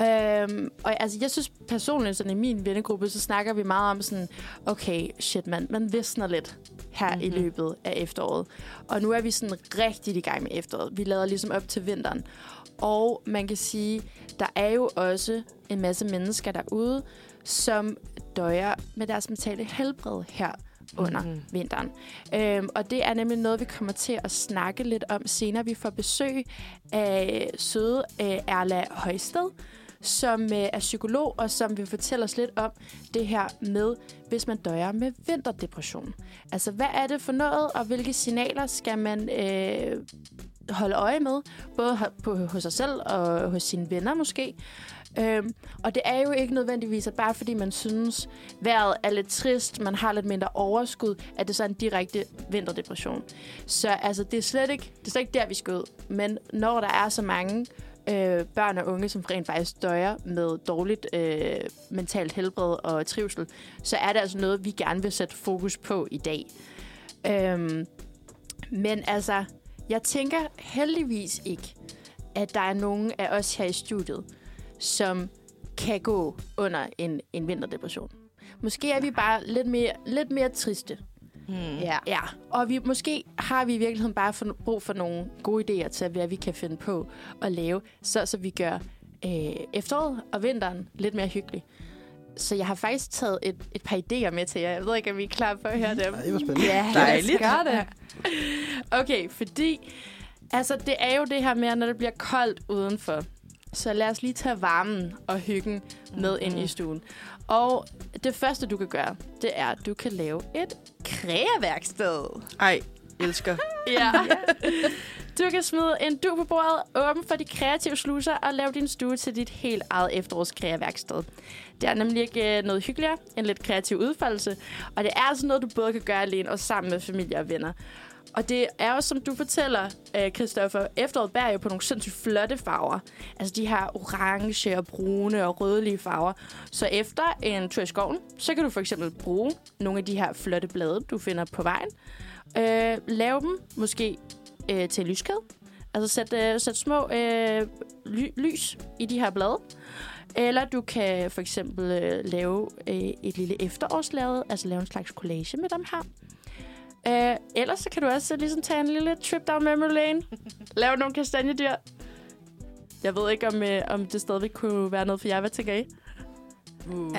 Øhm, og altså, jeg synes personligt, sådan i min vennegruppe, så snakker vi meget om sådan, okay, shit mand, man visner lidt her mm-hmm. i Mhm. løbet af efteråret. Og nu er vi sådan rigtig i gang med efteråret. Vi lader ligesom op til vinteren. Og man kan sige, der er jo også en masse mennesker derude, som døjer med deres mentale helbred her under mm-hmm. vinteren. Øhm, og det er nemlig noget, vi kommer til at snakke lidt om senere. Vi får besøg af søde øh, Erla Højsted, som øh, er psykolog, og som vil fortælle os lidt om det her med, hvis man døjer med vinterdepression. Altså, hvad er det for noget, og hvilke signaler skal man øh, holde øje med, både på, hos sig selv og hos sine venner måske. Øhm, og det er jo ikke nødvendigvis, at bare fordi man synes, vejret er lidt trist, man har lidt mindre overskud, at det så er en direkte vinterdepression. Så altså, det er slet ikke, det er slet ikke der, vi skal ud. Men når der er så mange øh, børn og unge, som rent faktisk døjer med dårligt øh, mentalt helbred og trivsel, så er det altså noget, vi gerne vil sætte fokus på i dag. Øhm, men altså, jeg tænker heldigvis ikke, at der er nogen af os her i studiet, som kan gå under en, en vinterdepression. Måske er vi bare lidt mere, lidt mere triste. Hmm. Ja. Ja, og vi, måske har vi i virkeligheden bare for, brug for nogle gode idéer til, hvad vi kan finde på at lave, så, så vi gør øh, efteråret og vinteren lidt mere hyggelig. Så jeg har faktisk taget et, et par idéer med til jer. Jeg ved ikke, om I er klar på at høre dem. Ej, det var spændende. Ja, Dejligt. Gør det. Okay, fordi altså, det er jo det her med, når det bliver koldt udenfor. Så lad os lige tage varmen og hyggen med ind i stuen. Og det første, du kan gøre, det er, at du kan lave et kræværksted. Ej, elsker. *laughs* Ja. Du kan smide en du på bordet, åben for de kreative sluser og lave din stue til dit helt eget efterårskræværksted. Det er nemlig ikke øh, noget hyggeligere end lidt kreativ udfoldelse, og det er altså noget, du både kan gøre alene og sammen med familie og venner. Og det er også, som du fortæller, øh, Kristoffer, efteråret bærer jo på nogle sindssygt flotte farver. Altså de her orange og brune og rødlige farver. Så efter en tur i skoven, så kan du for eksempel bruge nogle af de her flotte blade, du finder på vejen. Øh, lave dem måske øh, til lyskæde. Altså sæt, øh, sæt små øh, ly- lys i de her blade. Eller du kan for eksempel øh, lave øh, et lille efterårslade, altså lave en slags collage med dem her. Øh, ellers så kan du også ligesom tage en lille trip down memory lane. *laughs* lave nogle kastanjedyr. Jeg ved ikke, om, øh, om det stadigvæk kunne være noget for jer. Hvad tænker I? Uh,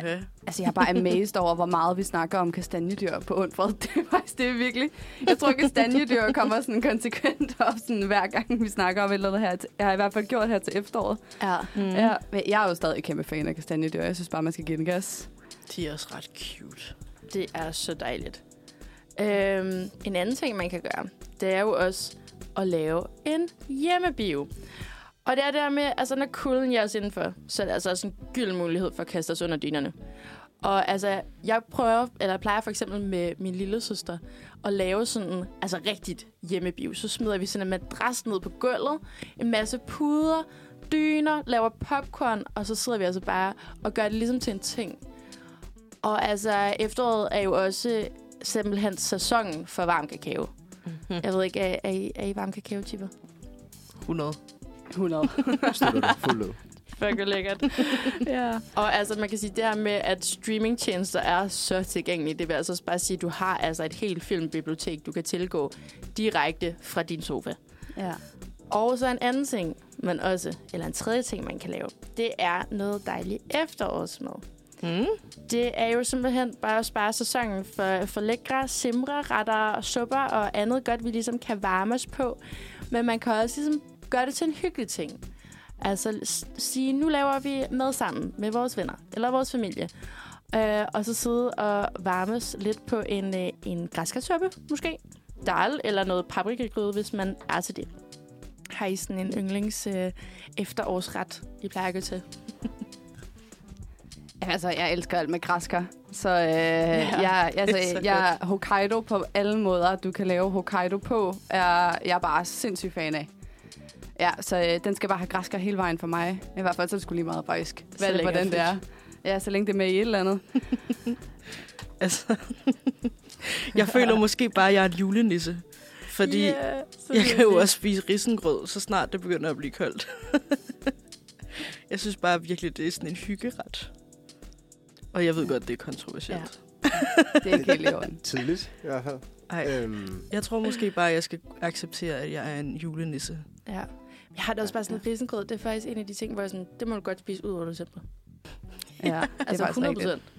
Altså, jeg er bare amazed over, hvor meget vi snakker om kastanjedyr på undfred. *laughs* Det er faktisk det er virkelig. Jeg tror, kastanjedyr kommer sådan konsekvent op sådan, hver gang, vi snakker om et eller andet her. Jeg har i hvert fald gjort her til efteråret. Ja. Mm. Ja, men jeg er jo stadig kæmpe fan af kastanjedyr. Jeg synes bare, man skal give den gas. De er også ret cute. Det er så dejligt. Øhm, en anden ting, man kan gøre, det er jo også at lave en hjemmebio. Og det er der med, altså når kulden er os indenfor, så er det altså også en gyld mulighed for at kaste os under dynerne. Og altså, jeg prøver, eller plejer for eksempel med min lille søster, at lave sådan, altså rigtigt hjemmebio. Så smider vi sådan en madras ned på gulvet, en masse puder, dyner, laver popcorn, og så sidder vi altså bare og gør det ligesom til en ting. Og altså, efteråret er jo også simpelthen sæsonen for varm kakao. Mm-hmm. Jeg ved ikke, er, er, I, er I varm kakao-typer? 100. 100. Støtter du fuldt ud. *laughs* Fuck, hvor lækkert. ja. Og altså, man kan sige, det her med, at streamingtjenester er så tilgængelige, det vil altså også bare sige, at du har altså et helt filmbibliotek, du kan tilgå direkte fra din sofa. ja. Og så en anden ting, men også, eller en tredje ting, man kan lave, det er noget dejligt efterårsmad. Mm. Det er jo simpelthen bare at spare sæsonen for, for lækre simre, retter, supper og andet godt, vi ligesom kan varme os på. Men man kan også ligesom gøre det til en hyggelig ting. Altså sige, nu laver vi mad sammen med vores venner eller vores familie. Øh, og så sidde og varmes lidt på en, øh, en græskarsuppe, måske. Dal eller noget paprikagryde, hvis man er til det. Har I sådan en yndlings øh, efterårsret, I plejer at gå til? *laughs* Altså, jeg elsker alt med græskar. Så øh, ja, jeg, altså, er så jeg, Hokkaido på alle måder, du kan lave Hokkaido på, er jeg bare sindssygt fan af. Ja, så øh, den skal bare have græskar hele vejen for mig. I hvert fald så er det sgu lige meget faktisk. Hvad er det, hvordan det er. Ja, så længe det er med i et eller andet. *laughs* Altså, jeg føler måske bare, at jeg er en julenisse. Fordi yeah, jeg kan jo også spise risengrød, så snart det begynder at blive koldt. *laughs* jeg synes bare virkelig, det er sådan en hyggeret. Og jeg ved godt, det er kontroversielt. Det er ikke helt i orden. *laughs* Tidligt, i hvert fald. Ej, Øhm, jeg tror måske bare, at jeg skal acceptere, at jeg er en julenisse. Ja. Jeg har det også bare sådan, risengrød, det er faktisk en af de ting, hvor jeg sådan, det må du godt spise ud over december. Ja, det Altså faktisk 100 rigtigt. procent.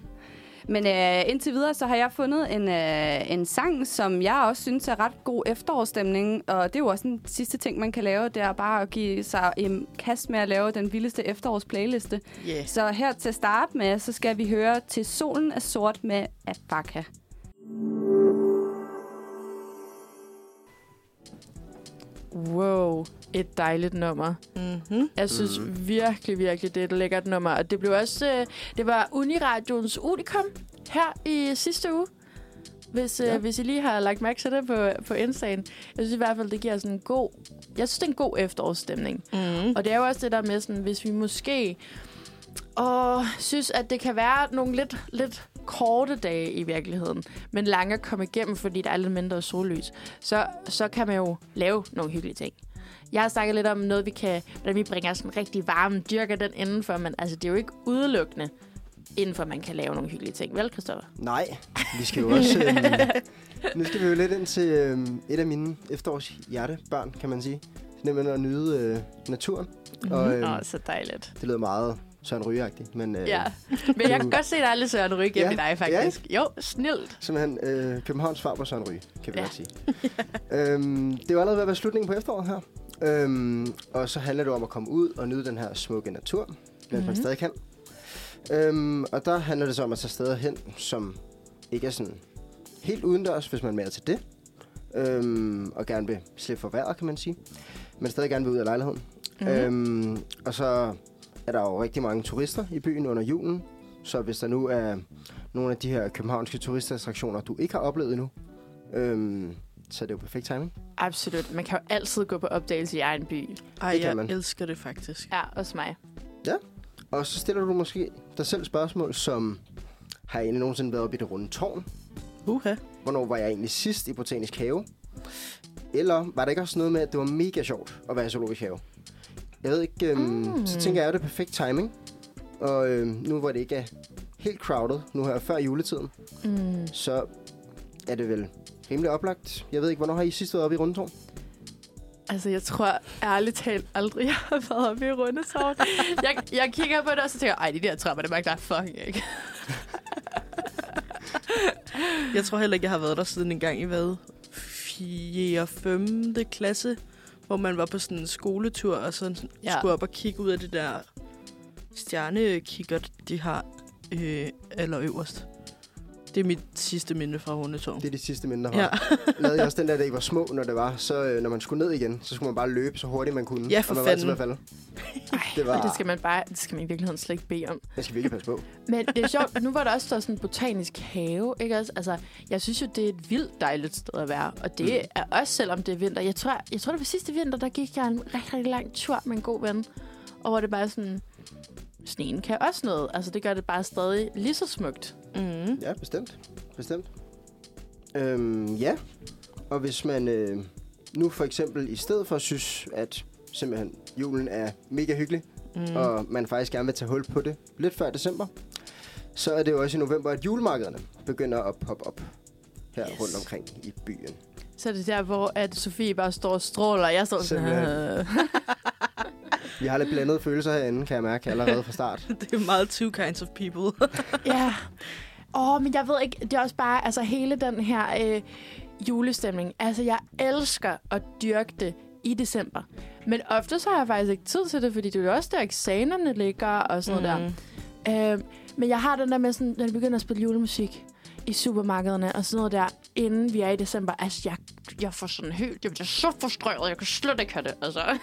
Men øh, indtil videre, så har jeg fundet en, øh, en sang, som jeg også synes er ret god efterårsstemning. Og det er jo også den sidste ting, man kan lave. Det er bare at give sig en kast med at lave den vildeste efterårsplayliste. Yeah. Så her til at starte med, så skal vi høre til Solen er sort med Abaka. Wow, et dejligt nummer. Mm-hmm. Jeg synes mm. virkelig, virkelig, det er et lækkert nummer. Og det blev også, øh, det var Uniradions Unicum her i sidste uge. Hvis, ja. Ja. øh, hvis I lige har lagt mærke til det på, på Insta'en. Jeg synes i hvert fald, det giver sådan en god... Jeg synes, det er en god efterårsstemning. Mm. Og det er jo også det der med, sådan, hvis vi måske og synes, at det kan være nogle lidt, lidt korte dage i virkeligheden, men lange at komme igennem, fordi der er lidt mindre sollys, så, så kan man jo lave nogle hyggelige ting. Jeg har snakket lidt om noget, vi kan, hvordan vi bringer sådan rigtig varme, dyrker den indenfor, men altså, det er jo ikke udelukkende indenfor, man kan lave nogle hyggelige ting. Vel, Christoffer? nej, vi skal jo også... Øhm, nu skal vi jo lidt ind til øhm, et af mine efterårshjertebørn, kan man sige. Nemlig at nyde øh, naturen. Og øhm, Åh, så dejligt. det lyder meget Søren Ryge-agtigt, men øh, Ja, men jeg kan *laughs* godt se, at der er lidt Søren Ryge Ja, i dig, faktisk. Jo, snilt. simpelthen øh, Københavns svar på Søren Ryge, kan vi Ja. *laughs* ja. godt sige. øhm, det er jo allerede ved at være slutningen på efteråret her. Øhm, og så handler det om at komme ud og nyde den her smukke natur, mens mm-hmm. Mhm. man stadig kan. Øhm, og der handler det så om at tage steder hen, som ikke er sådan helt udendørs, hvis man er mere til det. Øhm, og gerne vil slippe for vejret, kan man sige. Men stadig gerne vil ud af lejligheden. Mhm. Mm-hmm. Øhm, og så er der jo rigtig mange turister i byen under julen. Så hvis der nu er nogle af de her københavnske turistattraktioner, du ikke har oplevet endnu, øhm, så er det jo perfekt timing. Absolut. Man kan jo altid gå på opdagelse i egen by. Ej, jeg man. elsker det faktisk. Ja, også mig. Og så stiller du måske dig selv spørgsmål, som har jeg egentlig nogensinde været oppe i det runde tårn? Uha. Hvornår var jeg egentlig sidst i Botanisk Have? Eller var det ikke også noget med, at det var mega sjovt at være i Zoologisk Have? Jeg ved ikke, øhm, Mm. så tænker jeg, at det er perfekt timing. Og øhm, nu hvor det ikke er helt crowded, nu her før juletiden, Mm. så er det vel rimelig oplagt. Jeg ved ikke, hvornår har I sidst været oppe i Rundetårn? Altså, jeg tror ærligt talt aldrig, *laughs* jeg har været oppe i Rundetårn. jeg, jeg kigger på det, og så tænker jeg, ej, de der trapper, det magter jeg fucking ikke. Jeg tror heller ikke, jeg har været der siden en gang i hvad? 4. og 5. klasse, hvor man var på sådan en skoletur, og så Ja. skulle op og kigge ud af det der stjernekikker, de har øh, allerøverst. Det er mit sidste minde fra Rundetårn. Det er de sidste minder Ja. *laughs* her. Lavede jeg også den der, da I var små, når det var. Så øh, når man skulle ned igen, så skulle man bare løbe så hurtigt man kunne. Ja, for og man var altid fanden. at falde. Ej, Det var- det skal man bare, det skal man i virkeligheden slet ikke bede om. Jeg skal virkelig passe på. Men det er sjovt, nu var der også sådan en botanisk have, ikke også? Altså, jeg synes jo, det er et vildt dejligt sted at være. Og det Mm. er også, selvom det er vinter. Jeg tror, jeg tror det var sidste vinter, der gik jeg en rigtig, rigtig lang tur med en god ven. Og hvor det bare sådan, sneen kan også noget. Altså, det gør det bare stadig lige så smukt. Mm. Ja, bestemt. Bestemt. Øhm, ja. Og hvis man øh, nu for eksempel i stedet for synes, at simpelthen julen er mega hyggelig, Mm. og man faktisk gerne vil tage hul på det lidt før december, så er det jo også i november, at julemarkederne begynder at poppe op her Yes. rundt omkring i byen. Så er det der, hvor at Sofie bare står og stråler, og jeg står sådan. *laughs* Vi har lidt blandede følelser herinde, kan jeg mærke allerede fra start. *laughs* Det er meget two kinds of people. *laughs* Ja. Åh, men jeg ved ikke, det er også bare, altså hele den her øh, julestemning. Altså, jeg elsker at dyrke det i december. Men ofte så har jeg faktisk ikke tid til det, fordi det er jo også der, eksamenerne ligger og sådan noget Mm. der. Øh, men jeg har den der med, sådan, når de begynder at spille julemusik i supermarkederne og sådan noget der, inden vi er i december. Altså, jeg, jeg får sådan helt, jeg bliver så frustreret, jeg kan slet ikke have det. Altså. *laughs*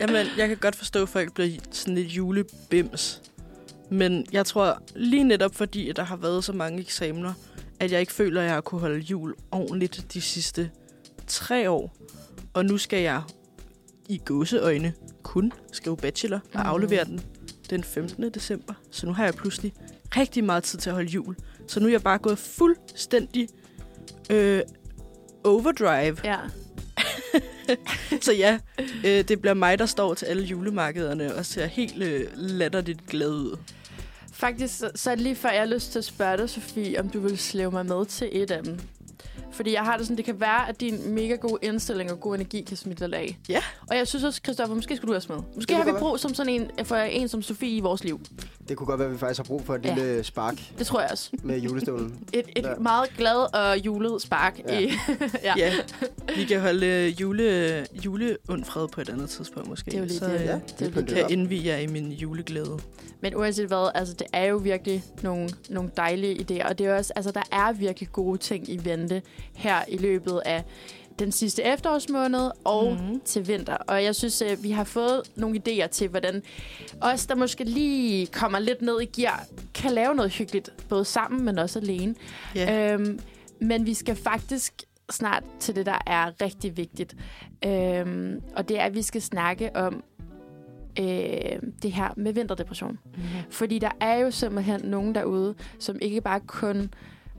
Jamen, jeg kan godt forstå, at folk bliver sådan lidt julebims. Men jeg tror lige netop fordi, at der har været så mange eksamener, at jeg ikke føler, at jeg har kunne holde jul ordentligt de sidste tre år. Og nu skal jeg i gåseøjne kun skrive bachelor og Mhm. aflevere den den 15. december. Så nu har jeg pludselig rigtig meget tid til at holde jul. Så nu er jeg bare gået fuldstændig øh, overdrive. Ja. *laughs* Så ja, øh, det bliver mig, der står til alle julemarkederne og ser helt øh, latterligt glad ud. Faktisk, så, så lige før, jeg har lyst til at spørge dig, Sofie, om du vil slæve mig med til et af dem. Fordi jeg har det sådan, det kan være, at din mega gode indstilling og god energi kan smitte dig af. Ja. Og jeg synes også, Christoffer, måske skulle du også med. Måske har vi brug som sådan en, for en som Sofie i vores liv. Det kunne godt være, at vi faktisk har brug for et Ja. lille spark Det tror jeg også. med julestolen. *laughs* Et, et Ja. meget glad og julet spark. Ja. I, *laughs* ja. Ja, vi kan holde øh, jule, juleundfred på et andet tidspunkt måske. Det er jo lige så, det. øh, Ja, Ja, det det kan indvige jer i min juleglæde. Men uanset hvad, altså det er jo virkelig nogle, nogle dejlige idéer, og det er også, altså der er virkelig gode ting i vente her i løbet af den sidste efterårsmåned og mm. til vinter. Og jeg synes, at vi har fået nogle idéer til, hvordan os, der måske lige kommer lidt ned i gear, kan lave noget hyggeligt, både sammen, men også alene. Ja. Øhm, men vi skal faktisk snart til det, der er rigtig vigtigt. Øhm, og det er, at vi skal snakke om øh, det her med vinterdepression. Mhm. Fordi der er jo simpelthen nogen derude, som ikke bare kun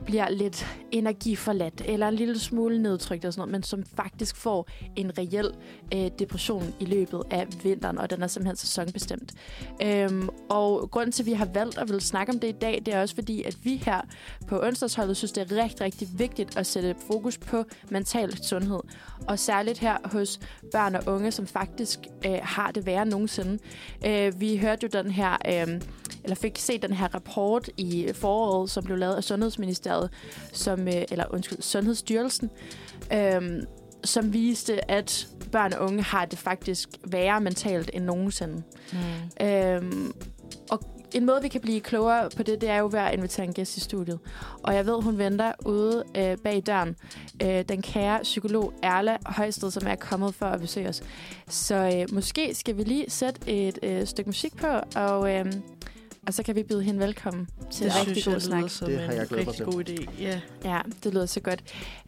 bliver lidt energiforladt eller en lille smule nedtrykt og sådan noget, men som faktisk får en reel øh, depression i løbet af vinteren, og den er simpelthen sæsonbestemt. Øhm, og grunden til, at vi har valgt at vil snakke om det i dag, det er også fordi, at vi her på onsdagsholdet synes, det er rigtig, rigtig vigtigt at sætte fokus på mental sundhed. Og særligt her hos børn og unge, som faktisk øh, har det værre nogensinde. Øh, vi hørte jo den her, øh, eller fik set den her rapport i foråret, som blev lavet af Sundhedsministeriet, som, øh, eller undskyld, Sundhedsstyrelsen, øh, som viste, at børn og unge har det faktisk værre mentalt end nogensinde. Mm. Øhm, og en måde, vi kan blive klogere på det, det er jo ved at invitere en gæst i studiet. Og jeg ved, hun venter ude øh, bag døren. Øh, den kære psykolog Erla Højsted, som er kommet for at besøge os. Så øh, måske skal vi lige sætte et øh, stykke musik på, og, øh, og så kan vi byde hende velkommen til Det en rigtig god jeg snak. som Det har en jeg glædet mig rigtig god idé. Ja. Ja, det lyder så godt.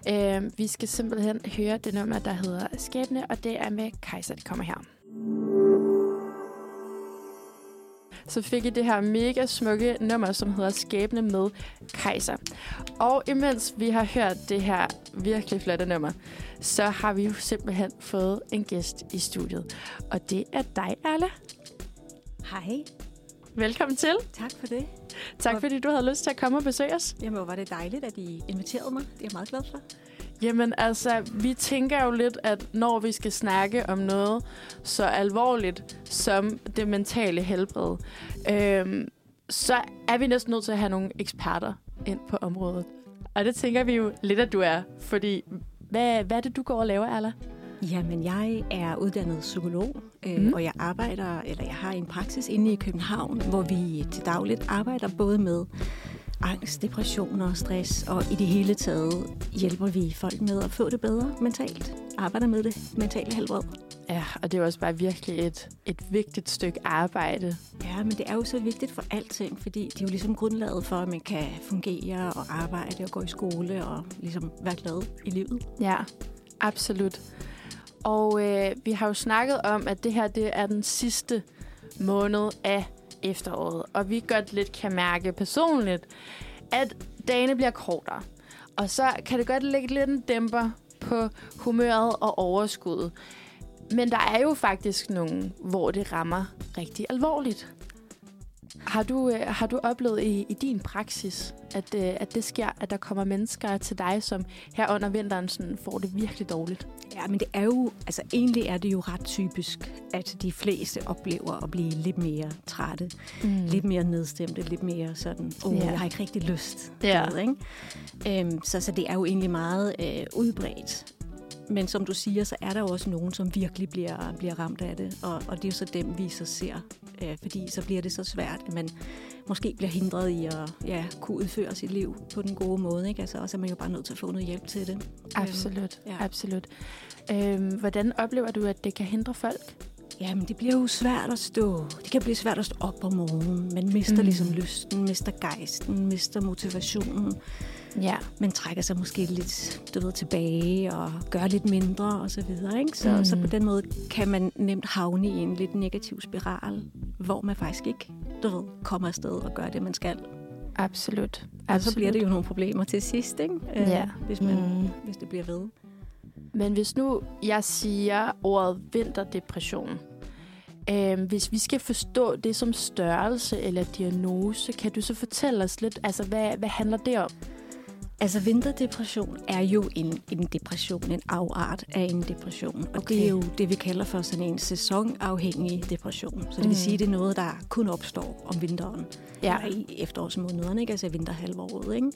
Øh, vi skal simpelthen høre det nummer, der hedder Skæbne, og det er med Kaiser, det kommer her. Så fik I det her mega smukke nummer, som hedder Skæbne med Kaiser. Og imens vi har hørt det her virkelig flotte nummer, så har vi jo simpelthen fået en gæst i studiet. Og det er dig, Erla. Hej, Velkommen til. tak for det. Tak fordi du havde lyst til at komme og besøge os. Jamen, hvor var det dejligt, at I inviterede mig. Det er jeg meget glad for. Jamen altså, vi tænker jo lidt, at når vi skal snakke om noget så alvorligt som det mentale helbred, øhm, så er vi næsten nødt til at have nogle eksperter ind på området. Og det tænker vi jo lidt, at du er. Fordi, hvad, hvad er det, du går og laver, Erla? Jamen, jeg er uddannet psykolog, øh, Mm. og jeg arbejder, eller jeg har en praksis inde i København, hvor vi til dagligt arbejder både med angst, depressioner, stress, og i det hele taget hjælper vi folk med at få det bedre mentalt. Arbejder med det mentale helbred. Ja, og det er også bare virkelig et, et vigtigt stykke arbejde. Ja, men det er jo så vigtigt for alting, fordi det er jo ligesom grundlaget for, at man kan fungere og arbejde og gå i skole og ligesom være glad i livet. Ja, absolut. Og øh, vi har jo snakket om, at det her det er den sidste måned af efteråret. Og vi godt lidt kan mærke personligt, at dagene bliver kortere. Og så kan det godt lægge lidt en dæmper på humøret og overskuddet. Men der er jo faktisk nogen, hvor det rammer rigtig alvorligt. Har du, øh, har du oplevet i, i din praksis, at, øh, at det sker, at der kommer mennesker til dig, som her under vinteren sådan, får det virkelig dårligt? Ja, men det er jo, altså egentlig er det jo ret typisk, at de fleste oplever at blive lidt mere trætte, mm. lidt mere nedstemte, lidt mere sådan, åh, Ja. jeg har ikke rigtig lyst. Ja. Ved, ikke? Øhm, så, så det er jo egentlig meget øh, udbredt. Men som du siger, så er der jo også nogen, som virkelig bliver, bliver ramt af det, og, og det er jo så dem, vi så ser. Øh, fordi så bliver det så svært, at man måske bliver hindret i at ja, kunne udføre sit liv på den gode måde. Ikke? Altså, og så er man jo bare nødt til at få noget hjælp til det. Absolut, ja. ja. absolut. Øhm, hvordan oplever du, at det kan hindre folk? Jamen, det bliver jo svært at stå. Det kan blive svært at stå op om morgenen. Man mister mm. ligesom lysten, mister gejsten, mister motivationen. Ja. man trækker sig måske lidt du ved, tilbage og gør lidt mindre og så videre. Ikke? Så, Mm. så på den måde kan man nemt havne i en lidt negativ spiral, hvor man faktisk ikke du ved, kommer afsted og gør det, man skal. Absolut. Og så bliver det jo nogle problemer til sidst, ikke? Øh, Ja. hvis, man, Mm. hvis det bliver ved. Men hvis nu jeg siger ordet vinterdepression, øh, hvis vi skal forstå det som størrelse eller diagnose, kan du så fortælle os lidt, altså hvad, hvad handler det om? Altså vinterdepression er jo en, en depression, en afart af en depression. Og Okay. det er jo det, vi kalder for sådan en sæsonafhængig depression. Så det vil Mm. sige, at det er noget, der kun opstår om vinteren. Ja. Eller i efterårsmånederne, ikke? altså i vinterhalvåret. Ikke?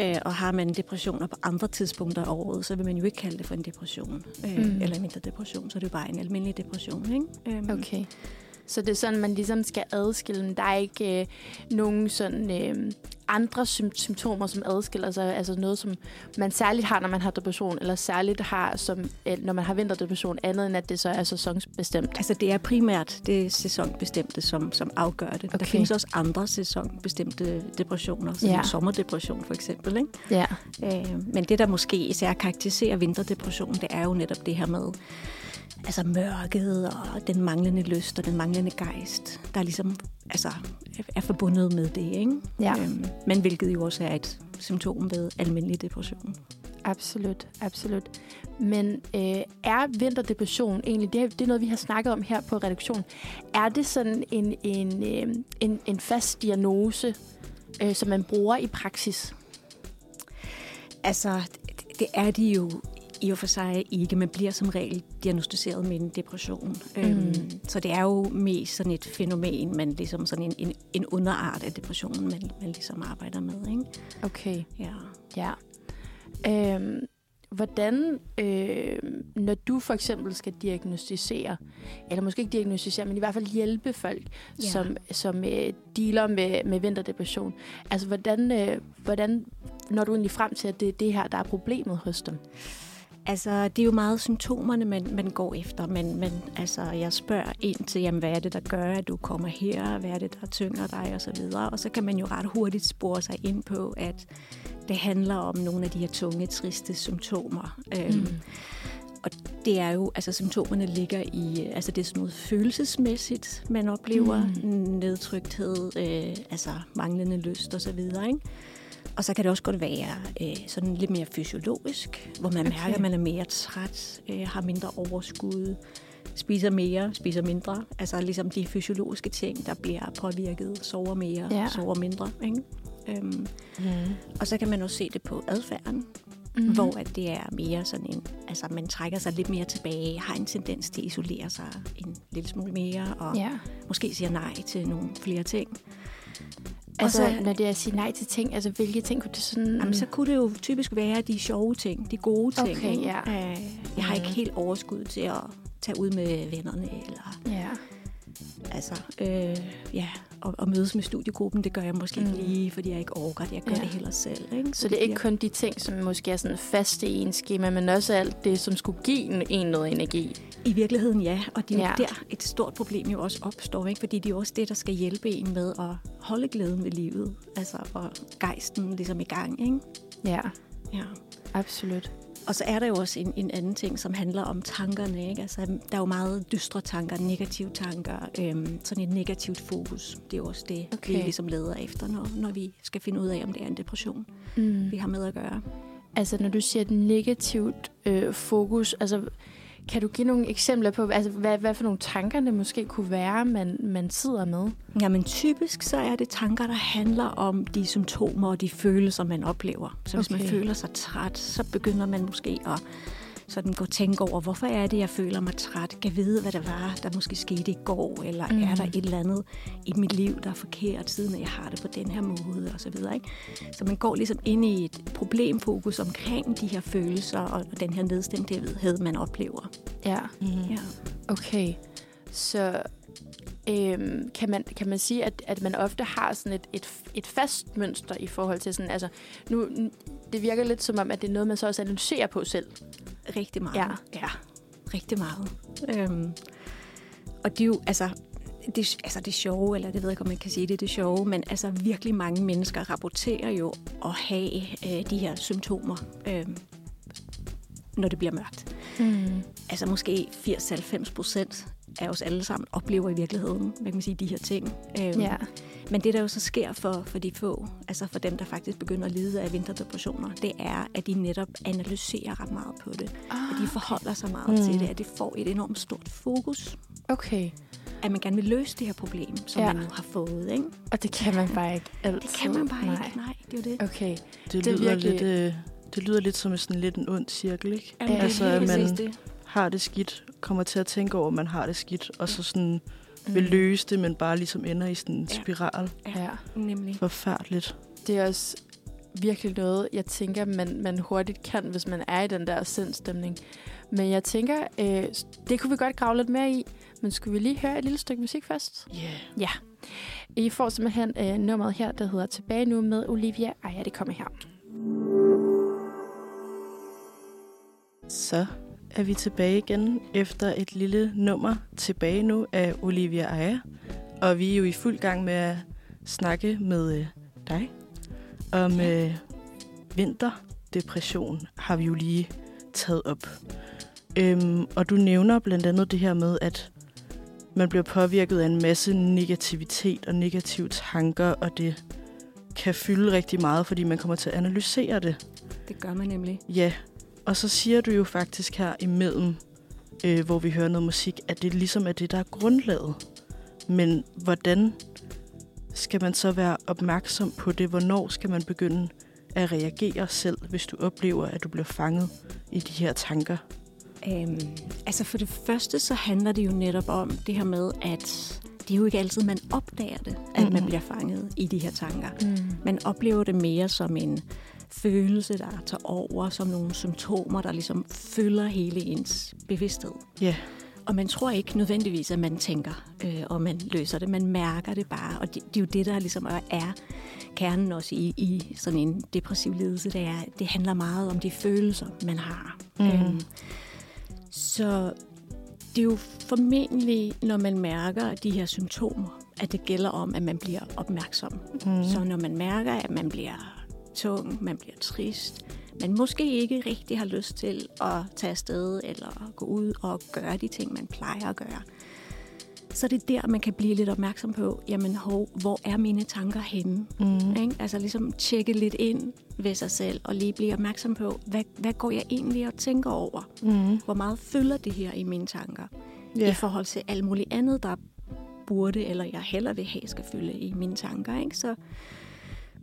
Øh, og har man depressioner på andre tidspunkter af året, så vil man jo ikke kalde det for en depression. Øh, mm. Eller en vinterdepression, så er det jo bare en almindelig depression. Ikke? Øhm, Okay. Så det er sådan, man ligesom skal adskille dem. Der er ikke øh, nogen sådan øh, andre sym- symptomer, som adskiller sig. Altså noget, som man særligt har, når man har depression, eller særligt har, som, øh, når man har vinterdepression, andet end at det så er sæsonsbestemt. Altså det er primært det sæsonbestemte, som, som afgør det. Okay. Der findes også andre sæsonbestemte depressioner, som ja. sommerdepression for eksempel. Ikke? Ja. Øh, men det, der måske især karakteriserer vinterdepression, det er jo netop det her med altså mørket og den manglende lyst og den manglende gejst, der ligesom altså, er forbundet med det. Ikke? Ja. Øhm, men hvilket jo også er et symptom ved almindelig depression. Absolut, absolut. Men øh, er vinterdepression egentlig, det er, det er noget, vi har snakket om her på redaktion, er det sådan en, en, øh, en, en fast diagnose, øh, som man bruger i praksis? Altså, det, det er de jo i og for sig ikke. Man bliver som regel diagnostiseret med en depression. Mm. Øhm, så det er jo mest sådan et fænomen, man ligesom sådan en, en, en underart af depressionen, man, man ligesom arbejder med. Ikke? Okay. Ja. Ja. Øhm, hvordan, øh, når du for eksempel skal diagnostisere, eller måske ikke diagnostisere, men i hvert fald hjælpe folk, ja. Ja. som, som øh, dealer med, med vinterdepression, altså hvordan, øh, hvordan når du egentlig frem til, at det er det her, der er problemet hos dem? Altså, det er jo meget symptomerne, man, man går efter, men, men altså, jeg spørger ind til, jamen, hvad er det, der gør, at du kommer her, hvad er det, der tynger dig, og så videre. Og så kan man jo ret hurtigt spore sig ind på, at det handler om nogle af de her tunge, triste symptomer. Øhm, Og det er jo, altså symptomerne ligger i, altså det er sådan noget følelsesmæssigt, man oplever, Mm. mm. nedtrykthed, øh, altså manglende lyst og så videre, ikke? Og så kan det også godt være øh, sådan lidt mere fysiologisk, hvor man Okay. mærker, at man er mere træt, øh, har mindre overskud, spiser mere, spiser mindre. Altså ligesom de fysiologiske ting, der bliver påvirket, sover mere, Ja. sover mindre. Ikke? Øhm, Mm. og så kan man også se det på adfærden, Mm-hmm. mm. hvor at det er mere sådan en, altså man trækker sig lidt mere tilbage, har en tendens til at isolere sig en lille smule mere, og. Ja. måske siger nej til nogle flere ting. Altså, Og så- når det er at sige nej til ting, altså hvilke ting kunne det sådan... Jamen, så kunne det jo typisk være de sjove ting, de gode ting. Okay, ja. Øh, jeg har ikke helt overskud til at tage ud med vennerne, eller Ja. Altså, øh, ja, og, og mødes med studiegruppen, det gør jeg måske Mm. ikke lige, fordi jeg ikke orker det. Jeg gør Ja. det heller selv. Ikke? Så det er ikke kun de ting, som måske er sådan faste i en schema, men også alt det, som skulle give en, noget energi. I virkeligheden ja, og det er Ja. der et stort problem jo også opstår, ikke? fordi det er også det, der skal hjælpe en med at holde glæden ved livet, altså og gejsten ligesom i gang. Ikke? Ja, Ja. absolut. Og så er der jo også en, en anden ting, som handler om tankerne. Ikke? Altså, der er jo meget dystre tanker, negative tanker, øhm, sådan et negativt fokus. Det er jo også det, Okay. vi ligesom leder efter, når, når vi skal finde ud af, om det er en depression, Mm. vi har med at gøre. Altså, når du siger et negativt øh, fokus, altså, kan du give nogle eksempler på, altså, hvad, hvad for nogle tanker det måske kunne være, man, man sidder med? Jamen typisk så er det tanker, der handler om de symptomer og de følelser, man oplever. Så hvis Okay. man føler sig træt, så begynder man måske at sådan gå og tænke over, hvorfor er det, jeg føler mig træt? Kan vide, hvad det var, der måske skete i går? Eller mm. er der et eller andet i mit liv, der er forkert, siden jeg har det på den her måde? Og så, videre, ikke? så man går ligesom ind i et problemfokus omkring de her følelser og og den her nedstemthed, man oplever. Ja, Mm. Ja. okay. Så øhm, kan, man, kan man sige, at, at man ofte har sådan et, et, et fast mønster i forhold til sådan, altså, nu, det virker lidt som om, at det er noget, man så også analyserer på selv. Rigtig meget. Ja. ja rigtig meget. Øhm, og det er jo, altså, det, altså det sjove, eller det ved jeg ikke, om man kan sige det, det sjove, men altså virkelig mange mennesker rapporterer jo at have øh, de her symptomer, øh, når det bliver mørkt. Mm. Altså måske 80-90 procent af os alle sammen oplever i virkeligheden, hvad kan man sige, de her ting. Øh, Ja. Men det, der jo så sker for, for de få, altså for dem, der faktisk begynder at lide af vinterdepressioner, det er, at de netop analyserer ret meget på det. Ah, At de forholder sig meget Mm. til det, at det får et enormt stort fokus. Okay. At man gerne vil løse det her problem, som Ja. man nu har fået. Ikke? Og det kan man bare ikke altid. Det kan man bare Nej. ikke. Nej, det er jo det. Okay. Det, Det er lyder virkelig- lidt... Øh, det lyder lidt som sådan lidt en ond cirkel, ikke? Jamen, det er altså, lige at man- det. Har det skidt, kommer til at tænke over, at man har det skidt, og så sådan Mm. vil løse det, men bare ligesom ender i sådan en Ja. spiral. Ja. Nemlig. Forfærdeligt. Det er også virkelig noget, jeg tænker, man, man hurtigt kan, hvis man er i den der sindstemning. Men jeg tænker, øh, det kunne vi godt grave lidt mere i. Men skulle vi lige høre et lille stykke musik først? Yeah. I får simpelthen øh, nummeret her, der hedder Tilbage nu med Olivia. Ej, ja, det kommer her. Så er vi tilbage igen efter et lille nummer tilbage nu af Olivia Aya. Og vi er jo i fuld gang med at snakke med øh, dig om øh, vinterdepression, har vi jo lige taget op. Øhm, og du nævner blandt andet det her med, at man bliver påvirket af en masse negativitet og negative tanker, og det kan fylde rigtig meget, fordi man kommer til at analysere det. Det gør man nemlig. Ja, og så siger du jo faktisk her imellem, øh, hvor vi hører noget musik, at det ligesom er det, der er grundlaget. Men hvordan skal man så være opmærksom på det? Hvornår skal man begynde at reagere selv, hvis du oplever, at du bliver fanget i de her tanker? Øhm, altså for det første, så handler det jo netop om det her med, at det er jo ikke altid, man opdager det, at mm. man bliver fanget i de her tanker. Mm. Man oplever det mere som en følelse, der tager over, som nogle symptomer, der ligesom fylder hele ens bevidsthed. Ja. Og man tror ikke nødvendigvis, at man tænker, øh, og man løser det. Man mærker det bare, og det, det er jo det, der ligesom er kernen også i, i sådan en depressiv lidelse. Det, er, det handler meget om de følelser, man har. Mhm. Øhm, så det er jo formentlig, når man mærker de her symptomer, at det gælder om, at man bliver opmærksom. Mm. Mm. Så når man mærker, at man bliver tung, man bliver trist, man måske ikke rigtig har lyst til at tage afsted eller gå ud og gøre de ting, man plejer at gøre, så er det der, man kan blive lidt opmærksom på, jamen hov, hvor er mine tanker henne? Mm. Ikke? Altså ligesom tjekke lidt ind ved sig selv, og lige blive opmærksom på, hvad, hvad går jeg egentlig og tænker over? Mm. Hvor meget fylder det her i mine tanker? Ja. i forhold til alt muligt andet, der burde, eller jeg heller vil have, skal fylde i mine tanker. Ikke? Så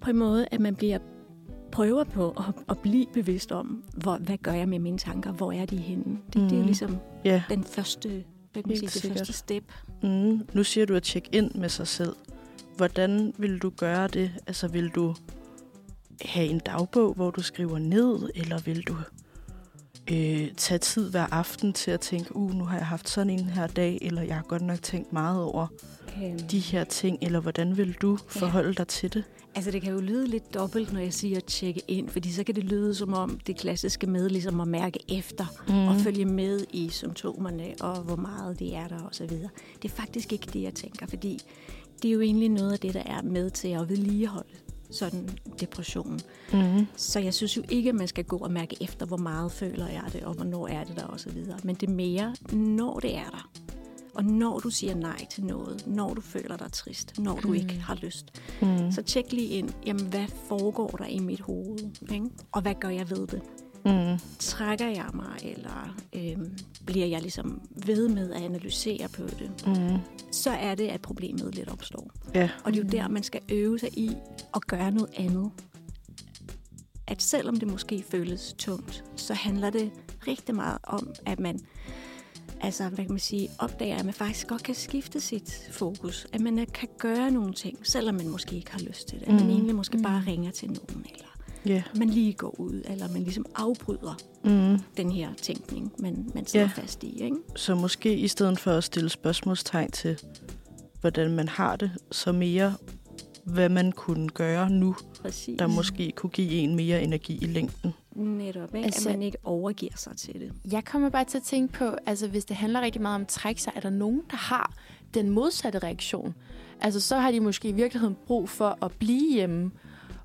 på en måde, at man bliver prøver på at, at blive bevidst om, hvor, hvad gør jeg med mine tanker? Hvor er de henne? Det, mm. det er jo Mhm. ligesom Ja. den første, hvad kan man sige, det første step. Mm. Nu siger du at tjekke ind med sig selv. Hvordan vil du gøre det? Altså, vil du have en dagbog, hvor du skriver ned, eller vil du øh, tage tid hver aften til at tænke, uh, nu har jeg haft sådan en her dag, eller jeg har godt nok tænkt meget over Øhm, de her ting, eller hvordan vil du forholde dig til det? Altså, det kan jo lyde lidt dobbelt, når jeg siger at tjekke ind, fordi så kan det lyde som om det klassiske med ligesom at mærke efter mm. og følge med i symptomerne og hvor meget det er der osv. Det er faktisk ikke det, jeg tænker, fordi det er jo egentlig noget af det, der er med til at vedligeholde sådan depression. Mm. Så jeg synes jo ikke, at man skal gå og mærke efter, hvor meget føler jeg det, og hvornår er det der osv. Men det er mere, når det er der. Og når du siger nej til noget, når du føler dig trist, når du mm. ikke har lyst, Mm. så tjek lige ind, jamen hvad foregår der i mit hoved, ikke? og hvad gør jeg ved det? Mm. Trækker jeg mig, eller øhm, bliver jeg ligesom ved med at analysere på det? Mm. Så er det, at problemet lidt opstår. Ja. Og det er jo der, man skal øve sig i at gøre noget andet. At selvom det måske føles tungt, så handler det rigtig meget om, at man altså, hvad kan man sige, opdager, at man faktisk godt kan skifte sit fokus. At man kan gøre nogle ting, selvom man måske ikke har lyst til det. At man Mhm. egentlig måske Mm. bare ringer til nogen, eller Ja. man lige går ud, eller man ligesom afbryder Mm. den her tænkning, man, man sidder Ja. fast i. Ikke? Så måske i stedet for at stille spørgsmålstegn til, hvordan man har det, så mere, hvad man kunne gøre nu, Præcis. der måske kunne give en mere energi i længden. Netop, ikke? Altså- at man ikke overgiver sig til det. Jeg kommer bare til at tænke på, altså hvis det handler rigtig meget om at trække sig, er der nogen, der har den modsatte reaktion. Altså, så har de måske i virkeligheden brug for at blive hjemme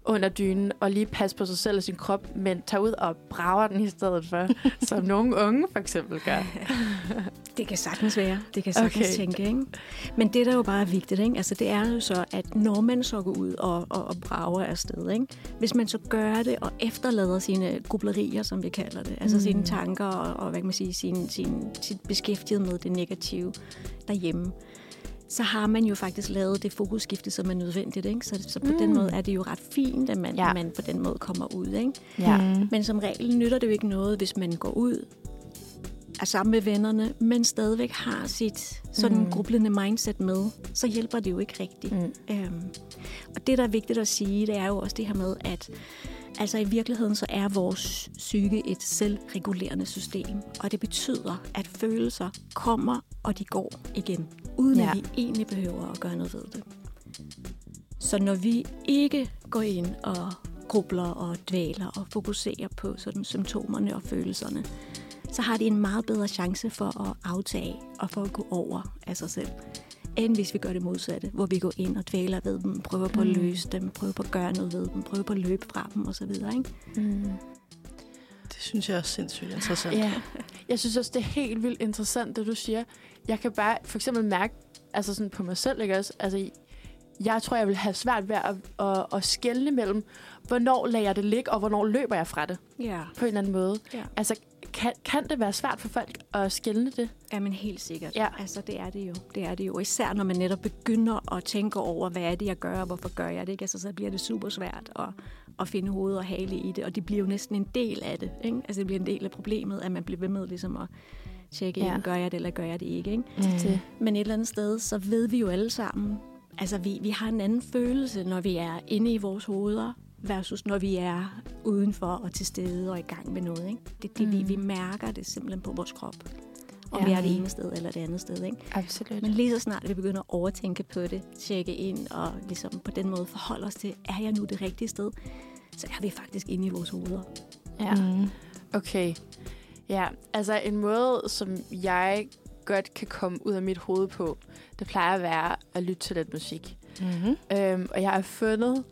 under dynen og lige passe på sig selv og sin krop, men tage ud og brager den i stedet for, *laughs* som nogle unge for eksempel gør. *laughs* Det kan sagtens være. Det kan sagtens Okay. tænke, ikke? Men det, der jo bare er vigtigt, ikke? Altså, det er jo så, at når man så går ud og, og, og brager afsted, ikke? hvis man så gør det og efterlader sine grublerier, som vi kalder det, altså mm. sine tanker og, og hvad kan man sige, sin, sin, sit beskæftiget med det negative derhjemme, så har man jo faktisk lavet det fokusskifte, som er nødvendigt. Ikke? Så, så på mm. Den måde er det jo ret fint, at man, Ja. man på den måde kommer ud. Ikke? Ja. Mm. Men som regel nytter det jo ikke noget, hvis man går ud er sammen med vennerne, men stadigvæk har sit sådan mm. grublende mindset med, så hjælper det jo ikke rigtigt. Mm. Øhm, og det, der er vigtigt at sige, det er jo også det her med, at altså i virkeligheden så er vores psyke et selvregulerende system, og det betyder, at følelser kommer, og de går igen, uden Ja. at vi egentlig behøver at gøre noget ved det. Så når vi ikke går ind og grubler og dvæler og fokuserer på sådan symptomerne og følelserne, så har de en meget bedre chance for at aftage og for at gå over af sig selv, end hvis vi gør det modsatte, hvor vi går ind og dvæler ved dem, prøver på at Mm. løse dem, prøver på at gøre noget ved dem, prøver på at løbe fra dem osv. Ikke? Mm. Det synes jeg er sindssygt interessant. Ja. Jeg synes også, det er helt vildt interessant, det du siger. Jeg kan bare for eksempel mærke, altså sådan på mig selv, ikke også? Altså, jeg tror, jeg vil have svært ved at, at, at skelne mellem, hvornår lader jeg det ligge, og hvornår løber jeg fra det, Ja. på en eller anden måde. Ja. Altså, kan, kan det være svært for folk at skelne det? Ja, men helt sikkert. Ja. Altså, det er det jo. Det er det jo. Især når man netop begynder at tænke over, hvad er det, jeg gør, og hvorfor gør jeg det, ikke? Altså, så bliver det super svært at, at finde hoved og hale i det, og det bliver jo næsten en del af det, ikke? Altså, det bliver en del af problemet, at man bliver ved med ligesom at tjekke Ja. ja. ind, gør jeg det, eller gør jeg det ikke, ikke? Mm. Det. Men et eller andet sted, så ved vi jo alle sammen, altså vi, vi har en anden følelse, når vi er inde i vores hoveder, versus når vi er udenfor og til stede og i gang med noget. Ikke? Det, det, mm. vi, Mm. vi mærker det simpelthen på vores krop. Om Ja. ja. vi er det ene sted eller det andet sted. Ikke? Absolut. Men lige så snart vi begynder at overtænke på det, tjekke ind og ligesom på den måde forholde os til, er jeg nu det rigtige sted, så er vi faktisk inde i vores hoveder. Ja. Mm. Okay. Ja, altså en måde, som jeg godt kan komme ud af mit hoved på, det plejer at være at lytte til lidt musik. Mm-hmm. Øhm, og jeg har fundet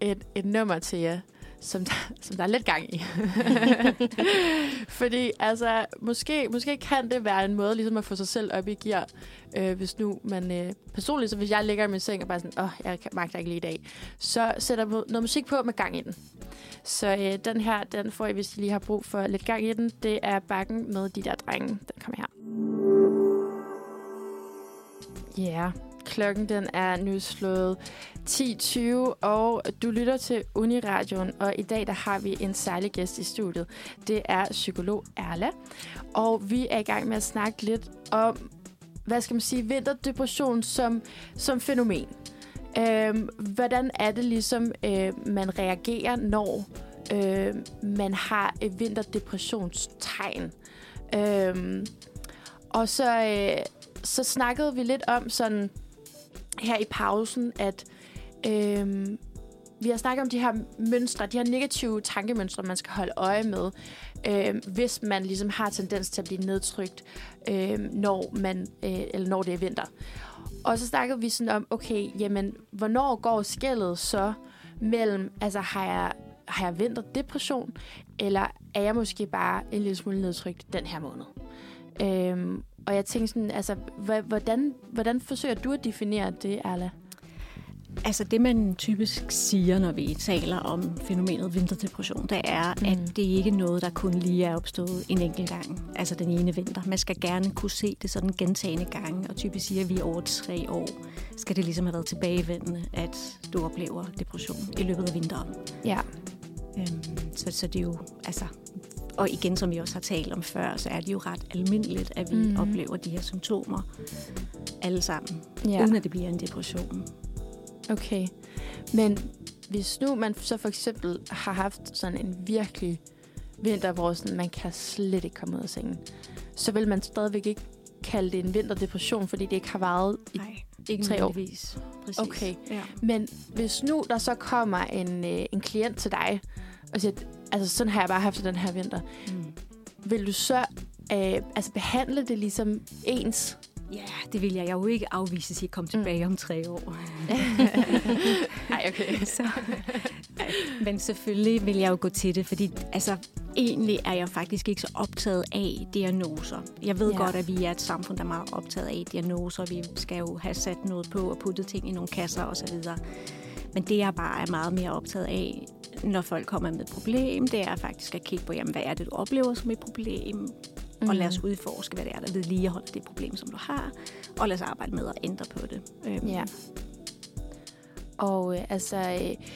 et, et nummer til jer, som der, som der er lidt gang i. *laughs* Fordi altså, måske, måske kan det være en måde ligesom at få sig selv op i gear, øh, hvis nu man... Øh, personligt, så hvis jeg ligger i min seng og bare sådan, åh, jeg magter ikke lige i dag, så sætter jeg noget musik på med gang i den. Så øh, den her, den får I, hvis I lige har brug for lidt gang i den. Det er bakken med de der drenge. Den kommer her. Ja, yeah. klokken den er nu slået 10.20, og du lytter til Uniradioen, og i dag der har vi en særlig gæst i studiet. Det er psykolog Erla, og vi er i gang med at snakke lidt om, hvad skal man sige, vinterdepression som, som fænomen. Øhm, hvordan er det ligesom, øh, man reagerer, når øh, man har et vinterdepressionstegn? Øhm, og så, øh, så snakkede vi lidt om sådan her i pausen, at øh, vi har snakket om de her mønstre, de her negative tankemønstre, man skal holde øje med, øh, hvis man ligesom har tendens til at blive nedtrykt, øh, når, man, øh, eller når det er vinter. Og så snakkede vi sådan om, okay, jamen, hvornår går skældet så mellem, altså har jeg, har jeg vinterdepression, eller er jeg måske bare en lille smule nedtrykt den her måned? Øhm, og jeg tænkte sådan, altså, hvordan, hvordan forsøger du at definere det, Erla? Altså det, man typisk siger, når vi taler om fænomenet vinterdepression, det er, Mm. at det ikke er noget, der kun lige er opstået en enkelt gang. Altså den ene vinter. Man skal gerne kunne se det sådan gentagende gange, og typisk siger vi over tre år, skal det ligesom have været tilbagevendende, at du oplever depression i løbet af vinteren. Ja. Øhm, så, så det er jo, altså, og igen, som vi også har talt om før, så er det jo ret almindeligt, at vi mm. oplever de her symptomer alle sammen, ja. uden at det bliver en depression. Okay. Men hvis nu man så for eksempel har haft sådan en virkelig vinter, hvor sådan, man kan slet ikke komme ud af sengen, så vil man stadigvæk ikke kalde det en vinterdepression, fordi det ikke har varet i Nej, ikke tre år. Præcis. Okay. Ja. Men hvis nu der så kommer en, øh, en klient til dig, og siger, altså sådan har jeg bare haft den her vinter, Mm. vil du så øh, altså behandle det ligesom ens Ja, det vil jeg. Jeg jo ikke afvise at sige, kom tilbage om tre år. *laughs* Nej, okay. *laughs* Så, men selvfølgelig vil jeg jo gå til det, fordi altså, egentlig er jeg faktisk ikke så optaget af diagnoser. Jeg ved ja. godt, at vi er et samfund, der er meget optaget af diagnoser. Vi skal jo have sat noget på og puttet ting i nogle kasser osv. Men det, jeg bare er meget mere optaget af, når folk kommer med et problem, det er faktisk at kigge på, jamen, hvad er det, du oplever som et problem? Mm. Og lad os udforske, hvad det er, der vedligeholder det problem, som du har. Og lad os arbejde med at ændre på det. Øhm, Ja. Og øh, altså, øh,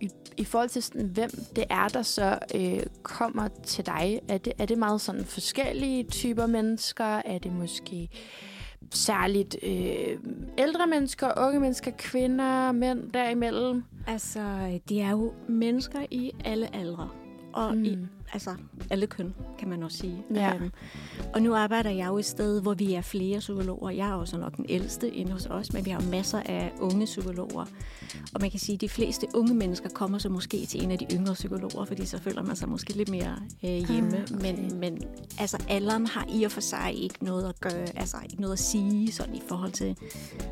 i, i forhold til sådan, hvem det er, der så øh, kommer til dig, er det, er det meget sådan forskellige typer mennesker? Er det måske særligt øh, ældre mennesker, unge mennesker, kvinder, mænd derimellem? Altså, det er jo mennesker i alle aldre. Og mm. i Mm. Altså, alle køn, kan man også sige. Ja. Øhm, og nu arbejder jeg jo et sted, hvor vi er flere psykologer. Jeg er også nok den ældste inde hos os, men vi har jo masser af unge psykologer. Og man kan sige, at de fleste unge mennesker kommer så måske til en af de yngre psykologer, fordi så føler man sig måske lidt mere øh, hjemme. Ah, okay. men, men altså, alderen har i og for sig ikke noget at gøre, altså ikke noget at sige sådan i forhold til,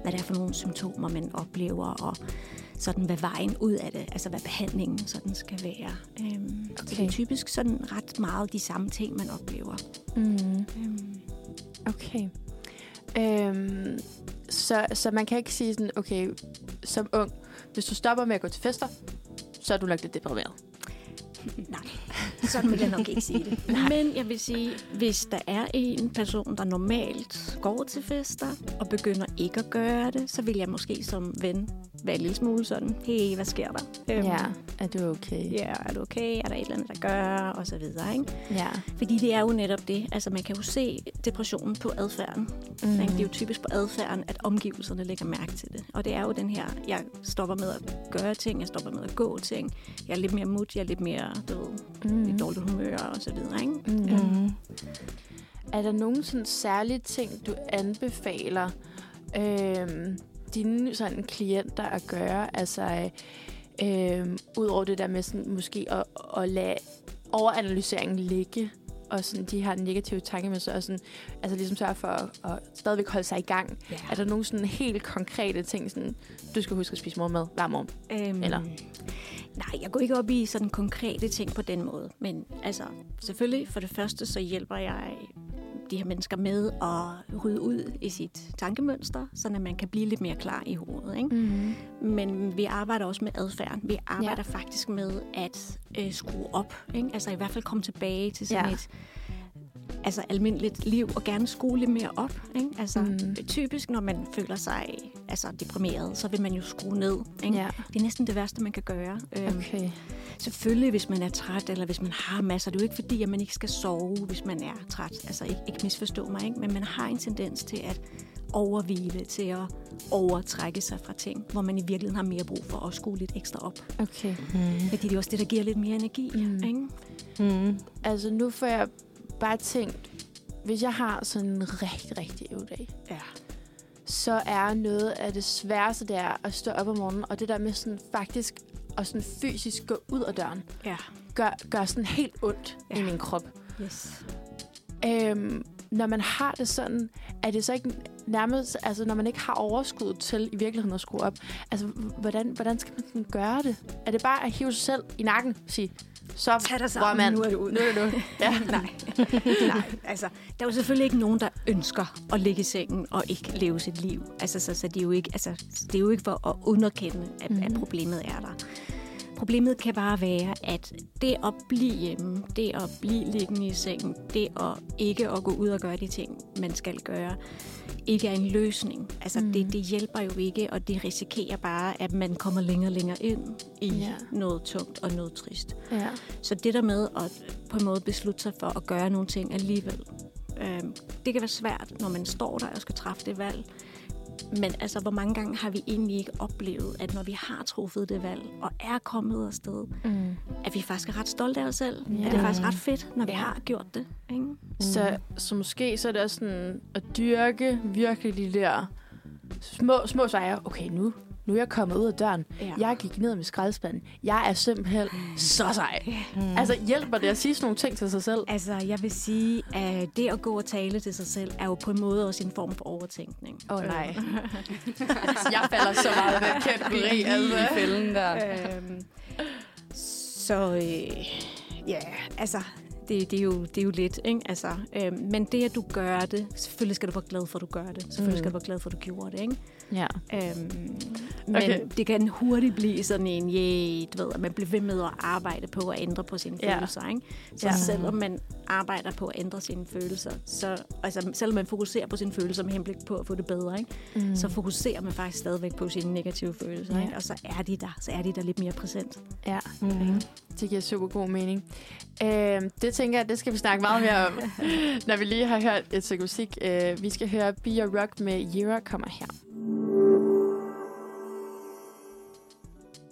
hvad det er for nogle symptomer, man oplever, og sådan, hvad vejen ud af det, altså hvad behandlingen sådan skal være. Øhm, okay. Så det er typisk sådan ret meget de samme ting, man oplever. Mm. Øhm, Okay. Øhm, så, så man kan ikke sige sådan, okay, som ung, hvis du stopper med at gå til fester, så er du nok lidt deprimeret. *laughs* nej, sådan vil jeg nok ikke sige det. *laughs* Men jeg vil sige, hvis der er en person, der normalt går til fester og begynder ikke at gøre det, så vil jeg måske som ven være en lille smule sådan, hey, hvad sker der? Øhm, er du okay? Ja, er du okay? Er der et eller andet, der gør? Og så videre, ikke? Ja. Fordi det er jo netop det. Altså, man kan jo se depressionen på adfærden. Mm. Det er jo typisk på adfærden, at omgivelserne lægger mærke til det. Og det er jo den her, jeg stopper med at gøre ting, jeg stopper med at gå ting. Jeg er lidt mere mut, jeg er lidt mere, du ved, Mm. lidt dårligt humør og så videre, ikke? Mm. Mm. Er der nogen sådan særlige ting, du anbefaler øhm, dine sådan, klienter at gøre? Altså, øhm, udover det der med sådan, måske at, at lade overanalyseringen ligge, og sådan, de har negative tanker med sig, og sådan, altså ligesom sørge for at, at stadigvæk holde sig i gang. Ja. Er der nogle sådan helt konkrete ting, sådan, du skal huske at spise morgenmad hver morgen? Øhm, Eller? Nej, jeg går ikke op i sådan konkrete ting på den måde. Men altså, selvfølgelig, for det første, så hjælper jeg de her mennesker med at rydde ud i sit tankemønster, så man kan blive lidt mere klar i hovedet. Ikke? Mm. Men vi arbejder også med adfærden. Vi arbejder Ja. faktisk med at øh, skrue op. Ikke? Altså i hvert fald komme tilbage til sådan ja. et altså, almindeligt liv, og gerne skrue lidt mere op. Ikke? Altså, Mm. Typisk, når man føler sig altså, deprimeret, så vil man jo skrue ned. Ikke? Ja. Det er næsten det værste, man kan gøre. Øhm, Okay. Selvfølgelig, hvis man er træt, eller hvis man har masser. Det er jo ikke fordi, at man ikke skal sove, hvis man er træt. Altså ikke, ikke misforstå mig, ikke? men man har en tendens til at overhvile, til at overtrække sig fra ting, hvor man i virkeligheden har mere brug for at skrue lidt ekstra op. Okay. Mm. Fordi det er også det, der giver lidt mere energi. Mm. Ikke? Mm. Altså, nu får jeg bare tænkt, hvis jeg har sådan en rigtig, rigtig dag, Ja. så er noget af det sværeste, det er at stå op om morgenen, og det der med sådan faktisk og sådan fysisk gå ud af døren, Ja. gør, gør sådan helt ondt ja. I min krop. Yes. Øhm, når man har det sådan, er det så ikke nærmest, altså når man ikke har overskud til i virkeligheden at skrue op, altså hvordan, hvordan skal man sådan gøre det? Er det bare at hive sig selv i nakken og sige, så Tag dig sammen, mand, nu er det ud. nu er det nu. *laughs* Ja. Nej. Nej, altså, der er jo selvfølgelig ikke nogen, der ønsker at ligge i sengen og ikke leve sit liv. Altså, så, så det, er jo ikke, altså, det er jo ikke for at underkende, at, mm-hmm. at Mhm. problemet er der. Problemet kan bare være, at det at blive hjemme, det at blive liggende i sengen, det at ikke at gå ud og gøre de ting, man skal gøre, ikke er en løsning. Altså, Mm. det, det hjælper jo ikke, og det risikerer bare, at man kommer længere og længere ind i Ja. noget tungt og noget trist. ja. Så det der med at på en måde beslutte sig for at gøre nogle ting alligevel, øh, det kan være svært, når man står der og skal træffe det valg. Men altså, hvor mange gange har vi egentlig ikke oplevet, at når vi har truffet det valg og er kommet afsted, Mm. at vi faktisk er ret stolte af os selv. Ja. At det er faktisk ret fedt, når vi har gjort det. Ikke? Så, så måske så er det også sådan at dyrke virkelig de der små, små sejre. Okay, nu, nu er jeg kommet ud af døren. Ja. Jeg gik ned med skraldespanden. Jeg er simpelthen så sej. Mm. Altså, hjælper det at sige sådan nogle ting til sig selv? Altså, jeg vil sige, at det at gå og tale til sig selv, er jo på en måde også en form for overtænkning. Åh, oh, nej. altså, *laughs* jeg falder så meget i den kategori. Altså. I fælden der. øhm, så øh, ja, altså, det, det, er jo, det er jo lidt, ikke? Altså, øhm, men det, at du gør det, selvfølgelig skal du være glad for, at du gør det. Selvfølgelig Mm. skal du være glad for, at du gjorde det, ikke? Ja. Øhm, men Okay. okay. det kan hurtigt blive sådan en, yeah, du ved, at man bliver ved med at arbejde på at ændre på sine Ja. følelser, ikke? Så Ja. selvom man arbejder på at ændre sine følelser, så, altså selvom man fokuserer på sine følelser med henblik på at få det bedre, ikke? Mm. så fokuserer man faktisk stadigvæk på sine negative følelser, Ja. ikke? og så er de der, så er de der lidt mere præsent. Ja, Mm. det giver super god mening. Øh, det tænker jeg, det skal vi snakke meget mere om, *laughs* når vi lige har hørt et stykke musik. Øh, vi skal høre Be Your Rock med Yira kommer her.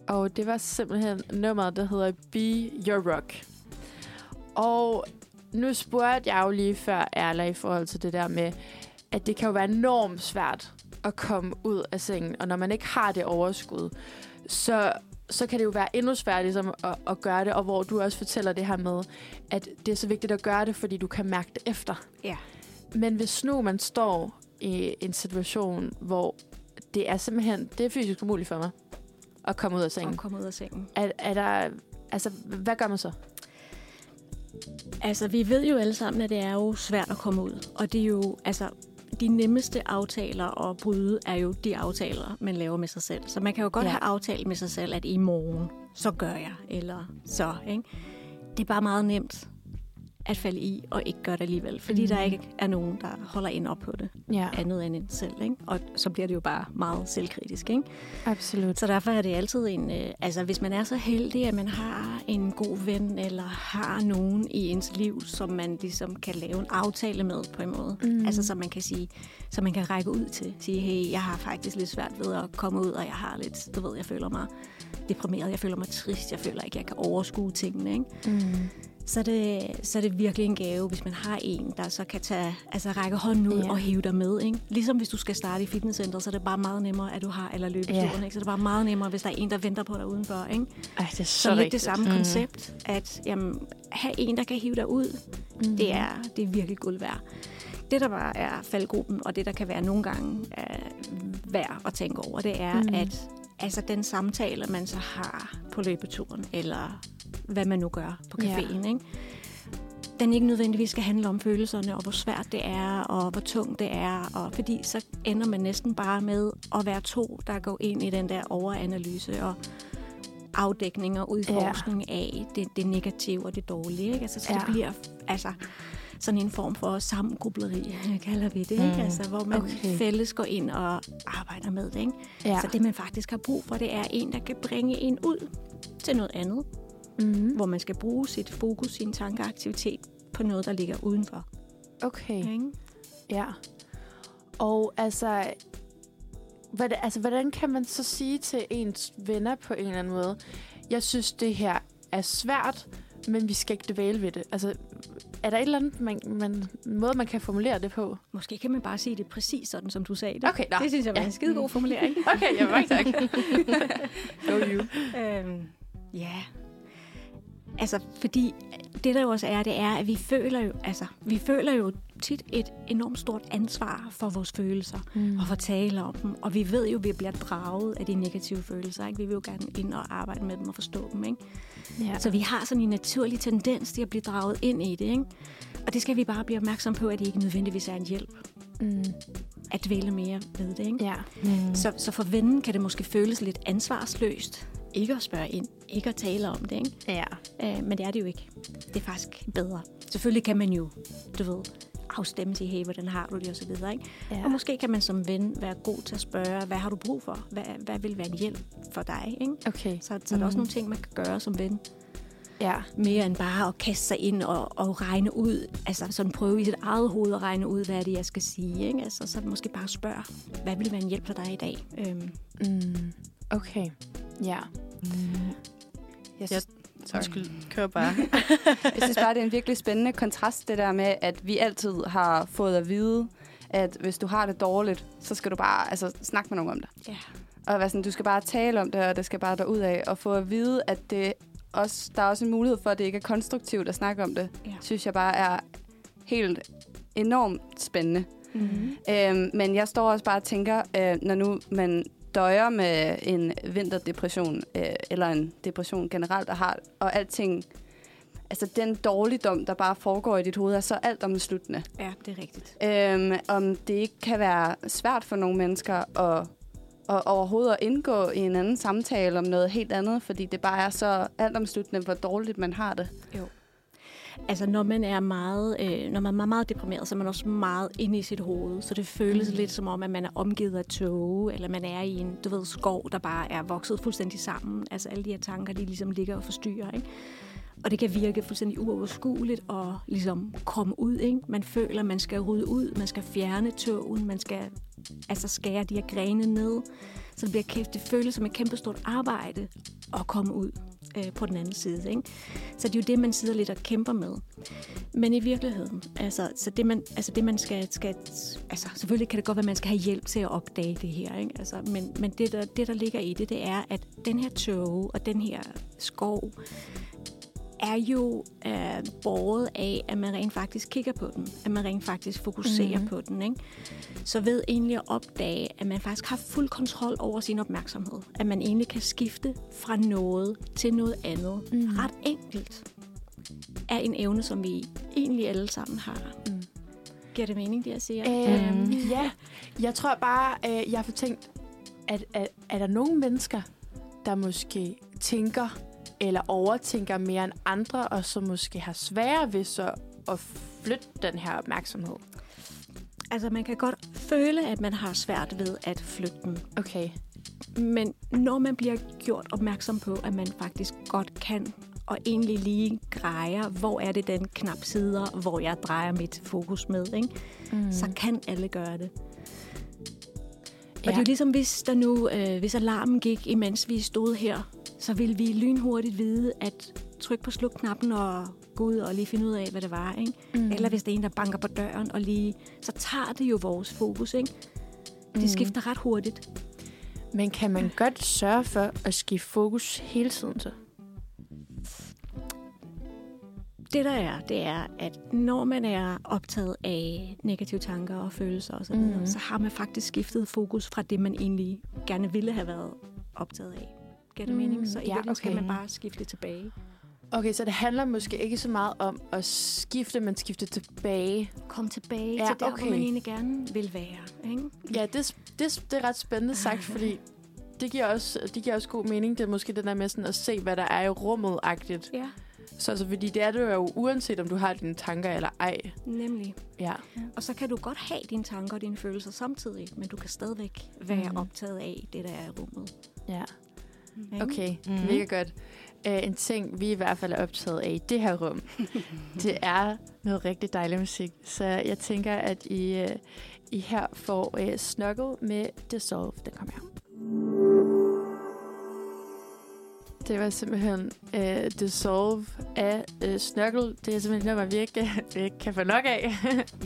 Og det var simpelthen nummeret, der hedder Be Your Rock. Og nu spurgte jeg jo lige før, Erla, i forhold til det der med, at det kan jo være enormt svært at komme ud af sengen, og når man ikke har det overskud, så, så kan det jo være endnu sværere ligesom, at, at gøre det, og hvor du også fortæller det her med, at det er så vigtigt at gøre det, fordi du kan mærke det efter. Ja. Men hvis nu man står i en situation, hvor det er simpelthen, det er fysisk umuligt for mig at komme ud af sengen. Og komme ud af sengen. Er, er der, altså, hvad gør man så? Altså, vi ved jo alle sammen, at det er jo svært at komme ud. Og det er jo, altså, de nemmeste aftaler at bryde er jo de aftaler, man laver med sig selv. Så man kan jo godt Ja. have aftalt med sig selv, at i morgen, så gør jeg, eller så, ikke? Det er bare meget nemt at falde i og ikke gøre det alligevel, fordi Mhm. mm. der ikke er nogen, der holder ind op på det, Ja, andet end en selv, ikke? Og så bliver det jo bare meget selvkritisk, ikke? absolut. Så derfor er det altid en... Øh, altså, hvis man er så heldig, at man har en god ven, eller har nogen i ens liv, som man ligesom kan lave en aftale med på en måde. Mm. Altså, så man kan sige, så man kan række ud til. Sige, hey, jeg har faktisk lidt svært ved at komme ud, og jeg har lidt, du ved, jeg føler mig deprimeret, jeg føler mig trist, jeg føler ikke, jeg kan overskue tingene, ikke? Mm. Så er, det, så er det virkelig en gave, hvis man har en, der så kan tage, altså række hånden ud Ja. og hive dig med. Ikke? Ligesom hvis du skal starte i fitnesscenteret, så er det bare meget nemmere, at du har, eller løbeturen, Ja. ikke? så er det bare meget nemmere, hvis der er en, der venter på dig udenfor. Ikke? Ej, det er så, Så lidt rigtigt. det samme mm. koncept, at jamen, have en, der kan hive dig ud, Mhm. det, er, det er virkelig guld værd. Det, der bare er faldgruppen, og det, der kan være nogle gange uh, værd at tænke over, det er, mm. at altså, den samtale, man så har på løbeturen, eller hvad man nu gør på Ja. caféen, ikke? den ikke nødvendigvis skal handle om følelserne, og hvor svært det er, og hvor tungt det er. Og fordi så ender man næsten bare med at være to, der går ind i den der overanalyse og afdækning og udforskning ja. af det, det negative og det dårlige. Ikke? Altså, så Ja. det bliver altså, sådan en form for sammengrubleri, *laughs* kalder vi det. Ikke? Mm. Altså, hvor man Okay. fælles går ind og arbejder med det. Ikke? Ja. Så det, man faktisk har brug for, det er en, der kan bringe en ud til noget andet Mm. hvor man skal bruge sit fokus, sin tankeaktivitet på noget, der ligger udenfor. Okay. Ikke? Ja. Og altså, hvad, altså, hvordan kan man så sige til ens venner på en eller anden måde, jeg synes, det her er svært, men vi skal ikke dvæle ved det. Altså, er der et eller andet man, man, måde, man kan formulere det på? Måske kan man bare sige det præcis sådan, som du sagde det. Okay, nå. Det synes jeg var Ja. en skide god formulering. *laughs* Okay, ja, mange tak. *laughs* Go you. øhm, ja. Altså, fordi det der jo også er, det er, at vi føler jo, altså, vi føler jo tit et enormt stort ansvar for vores følelser, Mm. og for tale om dem. Og vi ved jo, at vi bliver draget af de negative følelser. Ikke? Vi vil jo gerne ind og arbejde med dem og forstå dem. Ikke? Ja. Så vi har sådan en naturlig tendens til at blive draget ind i det. Ikke? Og det skal vi bare blive opmærksom på, at det ikke nødvendigvis er en hjælp Mm. at dvæle mere ved det. Ikke? Ja. Mm. Så, så for vennen kan det måske føles lidt ansvarsløst ikke at spørge ind, ikke at tale om det. Ikke? Ja. Øh, men det er det jo ikke. Det er faktisk bedre. Selvfølgelig kan man jo, du ved, afstemme sig, hey, hvordan har du det, og så videre. Ikke? ja. Og måske kan man som ven være god til at spørge, hvad har du brug for? Hvad, hvad vil være en hjælp for dig? Ikke? Okay. Så, så er der også nogle ting, man kan gøre som ven. Ja. Mere end bare at kaste sig ind og, og regne ud, altså sådan prøve i sit eget hoved at regne ud, hvad er det, jeg skal sige. Ikke? Altså, så måske bare spørge, hvad vil være en hjælp for dig i dag? Øhm, Mm. Okay. Ja. Jeg Jeg- synes, sorry. Undskyld, kør bare. *laughs* Jeg synes bare, det er en virkelig spændende kontrast, det der med, at vi altid har fået at vide, at hvis du har det dårligt, så skal du bare altså, snakke med nogen om det. ja. Og være sådan, du skal bare tale om det, og det skal bare derud af. Og få at vide, at det også, der er også en mulighed for, at det ikke er konstruktivt at snakke om det, Ja. synes jeg bare er helt enormt spændende. Mm-hmm. Øhm, men jeg står også bare og tænker, øh, når nu man døjer med en vinterdepression, øh, eller en depression generelt, og, har, og alting, altså den dårligdom, der bare foregår i dit hoved, er så alt omsluttende. Ja, det er rigtigt. Øhm, om det ikke kan være svært for nogle mennesker at, at overhovedet at indgå i en anden samtale om noget helt andet, fordi det bare er så altomsluttende, hvor dårligt man har det. Altså, når man er meget, øh, når man er meget, meget deprimeret, så er man også meget inde i sit hoved. Så det føles mm. lidt som om, at man er omgivet af tåge, eller man er i en, du ved, skov, der bare er vokset fuldstændig sammen. Altså, alle de her tanker, de ligesom ligger og forstyrrer, ikke? Og det kan virke fuldstændig uoverskueligt at ligesom komme ud, ikke? Man føler, man skal rydde ud, man skal fjerne tågen, man skal altså skære de her grene ned. Så det, bliver, kæft- det føles som et kæmpestort arbejde at komme ud øh, på den anden side, ikke? Så det er jo det, man sidder lidt og kæmper med. Men i virkeligheden, altså, så det man, altså det man skal, skal, altså selvfølgelig kan det godt være, at man skal have hjælp til at opdage det her, ikke? Altså, men, men det, der, det, der ligger i det, det er, at den her tåge og den her skov, er jo øh, båret af, at man rent faktisk kigger på den. At man rent faktisk fokuserer mm. på den. Ikke? Så ved egentlig at opdage, at man faktisk har fuld kontrol over sin opmærksomhed. At man egentlig kan skifte fra noget til noget andet. Mm. Ret enkelt. Er en evne, som vi egentlig alle sammen har. Mm. Giver det mening, det jeg siger? Øhm, ja, jeg tror bare, øh, jeg har tænkt, at, at er der nogle mennesker, der måske tænker eller overtænker mere end andre, og som måske har sværere ved så at flytte den her opmærksomhed? Altså, man kan godt føle, at man har svært ved at flytte den. Okay. Men når man bliver gjort opmærksom på, at man faktisk godt kan, og egentlig lige grejer, hvor er det den knap sidder, hvor jeg drejer mit fokus med, ikke? Mm. så kan alle gøre det. Og ja. det er jo ligesom, hvis, der nu, øh, hvis alarmen gik, imens vi stod her, så ville vi lynhurtigt vide, at trykke på slukknappen og gå ud og lige finde ud af, hvad det var. Ikke? Mm. Eller hvis det er en, der banker på døren, og lige, så tager det jo vores fokus. Ikke? Det Mm. skifter ret hurtigt. Men kan man godt sørge for at skifte fokus hele tiden så? Det der er, det er, at når man er optaget af negative tanker og følelser osv., mm. Så har man faktisk skiftet fokus fra det, man egentlig gerne ville have været optaget af. Giver det Mm, mening? Så i ja, virkeligheden skal okay. man bare skifte tilbage. Okay, så det handler måske ikke så meget om at skifte, men skifte tilbage. Kom tilbage Ja, til der, okay. hvor man egentlig gerne vil være. Ikke? Ja, det, det, det er ret spændende sagt, *laughs* fordi det giver, også, det giver også god mening. Det er måske det der med sådan at se, hvad der er i rummet-agtigt. Ja, Så altså, fordi det er det jo uanset, om du har dine tanker eller ej. nemlig. Ja. Og så kan du godt have dine tanker og dine følelser samtidig, men du kan stadigvæk være mm. optaget af det, der er i rummet. ja. Ikke? Okay, mm. mega godt. Uh, en ting, vi i hvert fald er optaget af i det her rum, *laughs* det er noget rigtig dejlig musik. Så jeg tænker, at I, uh, I her får uh, Snuggle med Dissolve. Den kommer her. Det var simpelthen uh, Dissolve af uh, Snuggle. Det er simpelthen noget, vi ikke, *laughs* vi ikke kan få nok af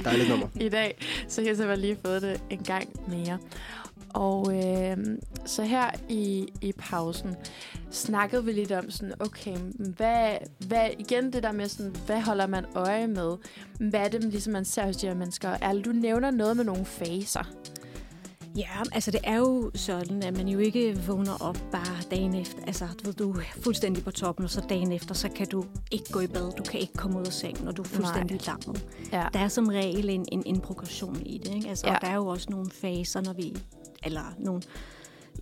Dejligt nummer. *laughs* i dag. Så jeg har simpelthen lige fået det en gang mere. Og øh, så her i, i pausen snakkede vi lidt om sådan, okay, hvad, hvad, igen det der med sådan, hvad holder man øje med? Hvad er det, ligesom man ser hos de her mennesker? Er, du nævner noget med nogle faser. Ja, altså det er jo sådan, at man jo ikke vågner op bare dagen efter. Altså, du ved, du er fuldstændig på toppen, og så dagen efter, så kan du ikke gå i bad. Du kan ikke komme ud af sengen, og du er fuldstændig lammet. Ja. Der er som regel en, en, en progression i det, ikke? Altså, ja. Og der er jo også nogle faser, når vi... Eller nogle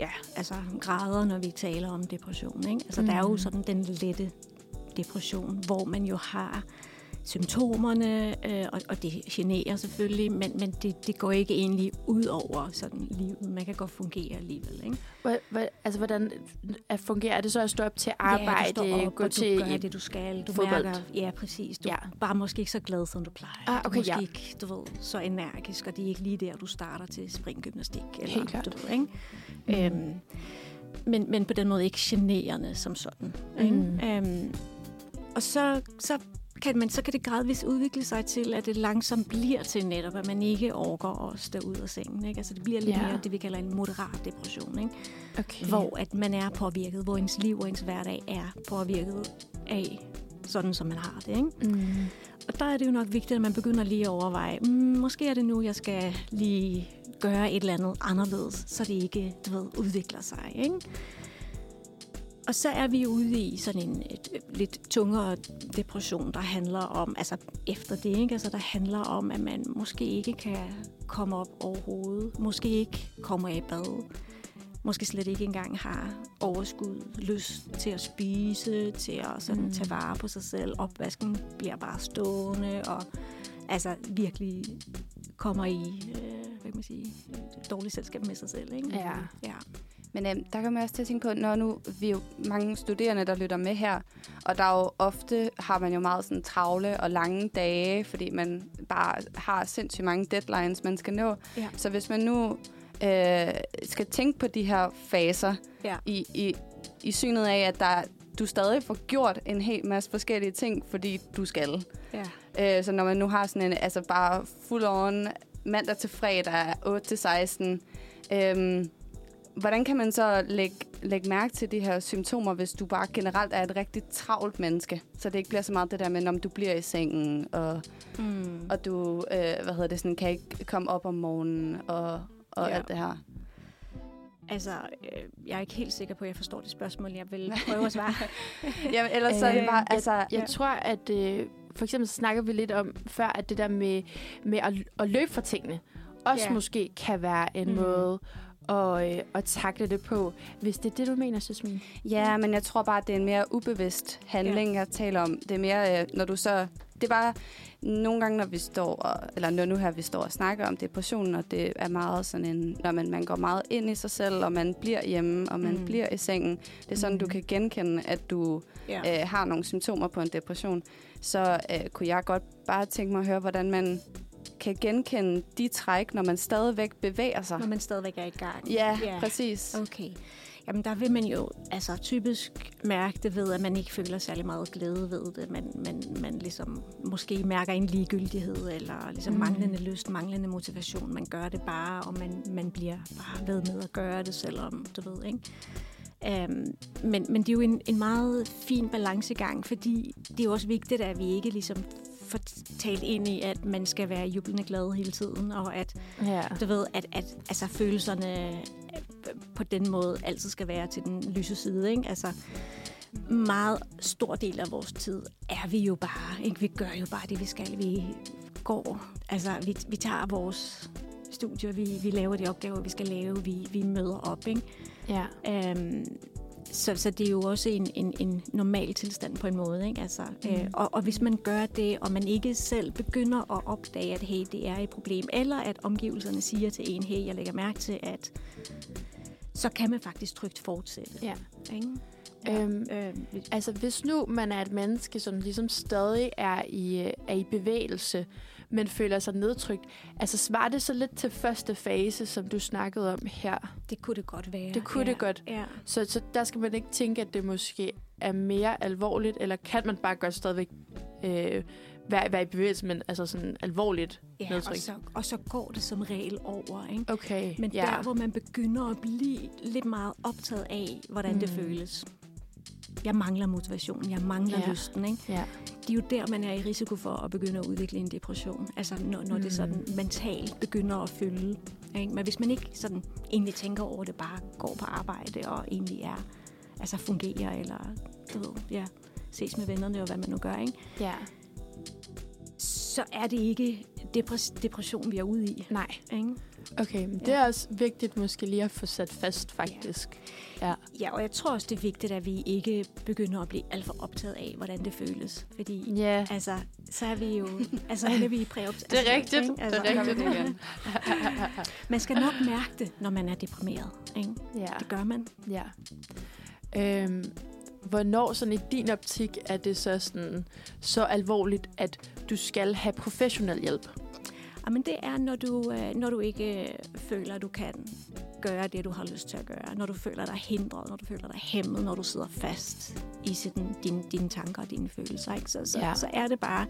ja, altså grader, når vi taler om depression, ikke? Altså, mm. der er jo Mhm. sådan den lette depression, hvor man jo har symptomerne, øh, og, og det generer selvfølgelig, men, men det, det går ikke egentlig ud over sådan livet. Man kan godt fungere alligevel, ikke? Hvad, hvad, altså, hvordan at fungerer er det så at stå op til arbejde, ja, du op, gå og til du gør det, du skal. Du fodbold? mærker, ja, præcis. Du Ja. er bare måske ikke så glad, som du plejer. Ah, du okay, er måske ja. ikke, du ved, så energisk, og det er ikke lige der, du starter til springgymnastik. Eller, Helt klart. Du ved, ikke? Mm. Øhm, men, men på den måde ikke generende som sådan. Ikke? Mm. Øhm, og så, så kan man, så kan det gradvist udvikle sig til, at det langsomt bliver til netop, at man ikke overgår at stå ud af sengen. Ikke? Altså det bliver lidt Ja. mere det, vi kalder en moderat depression. Ikke? Okay. Hvor at man er påvirket, hvor ens liv og ens hverdag er påvirket af sådan, som man har det. Ikke? Mm. Og der er det jo nok vigtigt, at man begynder lige at overveje, mm, måske er det nu, jeg skal lige gøre et eller andet anderledes, så det ikke du ved, udvikler sig. Ikke? Og så er vi ude i sådan en et, lidt tungere depression, der handler om, altså efter det, ikke? Altså, der handler om, at man måske ikke kan komme op overhovedet, måske ikke kommer i bad, måske slet ikke engang har overskud, lyst til at spise, til at sådan Mm. tage vare på sig selv. Opvasken bliver bare stående, og altså virkelig kommer i, øh, hvad kan man sige, dårligt selskab med sig selv. Ikke? Ja. ja. Men øhm, der kan man også til at tænke på, når nu vi er jo mange studerende, der lytter med her, og der er jo ofte har man jo meget sådan travle og lange dage, fordi man bare har sindssygt mange deadlines, man skal nå. Ja. Så hvis man nu øh, skal tænke på de her faser Ja. i, i, i synet af, at der, du stadig får gjort en hel masse forskellige ting, fordi du skal. ja. Øh, så når man nu har sådan en, altså bare full on mandag til fredag, 8 til 16, øhm, hvordan kan man så lægge, lægge mærke til de her symptomer, hvis du bare generelt er et rigtig travlt menneske? Så det ikke bliver så meget det der med, om du bliver i sengen, og, Mm. og du øh, hvad hedder det, sådan, kan ikke komme op om morgenen, og, og Ja. alt det her. Altså, øh, jeg er ikke helt sikker på, at jeg forstår det spørgsmål. Jeg vil *laughs* prøve at svare. *laughs* Jamen, ellers så er det Øh, bare, altså... Jeg ja. tror, at øh, for eksempel snakker vi lidt om før, at det der med, med at, at løbe fra tingene, også ja. måske kan være en mm. måde at, øh, at takle det på. Hvis det er det, du mener, Søsmin. Ja, men jeg tror bare, det er en mere ubevidst handling, ja. jeg taler om. Det er mere, øh, når du så... Det er bare nogle gange, når vi står, og, eller når nu her vi står og snakker om depression, og det er meget sådan en, når man, man går meget ind i sig selv, og man bliver hjemme, og man Mm. bliver i sengen. Det er sådan, Mm. du kan genkende, at du ja. øh, har nogle symptomer på en depression. Så øh, kunne jeg godt bare tænke mig at høre, hvordan man kan genkende de træk, når man stadigvæk bevæger sig. Når man stadigvæk er i gang. Ja, Ja. præcis. Okay. Jamen, der vil man jo altså, typisk mærke det ved, at man ikke føler særlig meget glæde ved det. Man, man, man ligesom måske mærker en ligegyldighed, eller ligesom mm. manglende lyst, manglende motivation. Man gør det bare, og man, man bliver bare ved med at gøre det, selvom du ved, ikke? Um, men, men det er jo en, en meget fin balancegang, fordi det er jo også vigtigt, at vi ikke ligesom får talt ind i, at man skal være jublende glad hele tiden, og at Ja. du ved, at, at altså, følelserne øh, på den måde altid skal være til den lyse side. Ikke? Altså, meget stor del af vores tid er vi jo bare. Ikke? Vi gør jo bare det, vi skal. Vi går. Altså, vi, vi tager vores studier, vi, vi laver de opgaver, vi skal lave, vi, vi møder op. Ikke? ja. Øhm, så, så det er jo også en, en, en normal tilstand på en måde. Ikke? Altså, mm. øh, og, og hvis man gør det, og man ikke selv begynder at opdage, at hey, det er et problem, eller at omgivelserne siger til en, hey, jeg lægger mærke til, at så kan man faktisk trygt fortsætte. ja. Ikke? Øhm, Øh, Altså, hvis nu man er et menneske, som ligesom stadig er i, øh, er i bevægelse, men føler sig nedtrykt, altså svarer det så lidt til første fase, som du snakkede om her? det kunne det godt være. Det kunne ja. det godt. Ja. Så, så der skal man ikke tænke, at det måske er mere alvorligt, eller kan man bare godt stadigvæk øh, være, være i bevægelse, men altså sådan alvorligt Ja, og nedtrykt? så, og så går det som regel over. Ikke? Okay, Men ja. der, hvor man begynder at blive lidt meget optaget af, hvordan mm. det føles. Jeg mangler motivation, jeg mangler Ja. ja. lysten. Ikke? ja. Det er jo der, man er i risiko for at begynde at udvikle en depression. Altså når, når mm. det sådan mentalt begynder at fylde. Ikke? Men hvis man ikke sådan egentlig tænker over det, bare går på arbejde og egentlig er, altså fungerer, eller du ved, ja, ses med vennerne og hvad man nu gør, ikke? ja. så er det ikke depres- depression, vi er ude i. Nej. Ikke? Okay, men det Ja. er også vigtigt måske lige at få sat fast, faktisk. Ja. Ja, og jeg tror også, det er vigtigt, at vi ikke begynder at blive alt for optaget af, hvordan det føles. Fordi Ja. altså, så er vi jo altså, er vi i præopt. *laughs* Det er rigtigt. Ikke? Det er rigtigt. igen. Man skal nok mærke det, når man er deprimeret. Ikke? ja. Det gør man. Ja. Øhm, hvornår sådan i din optik er det så sådan så alvorligt, at du skal have professionel hjælp? Men det er, når du, øh, når du ikke øh, føler, at du kan gøre det, du har lyst til at gøre. Når du føler dig hindret, når du føler dig hæmmet, når du sidder fast i sådan, dine, dine tanker og dine følelser. Ikke? Så, så, Ja. ja. så er det bare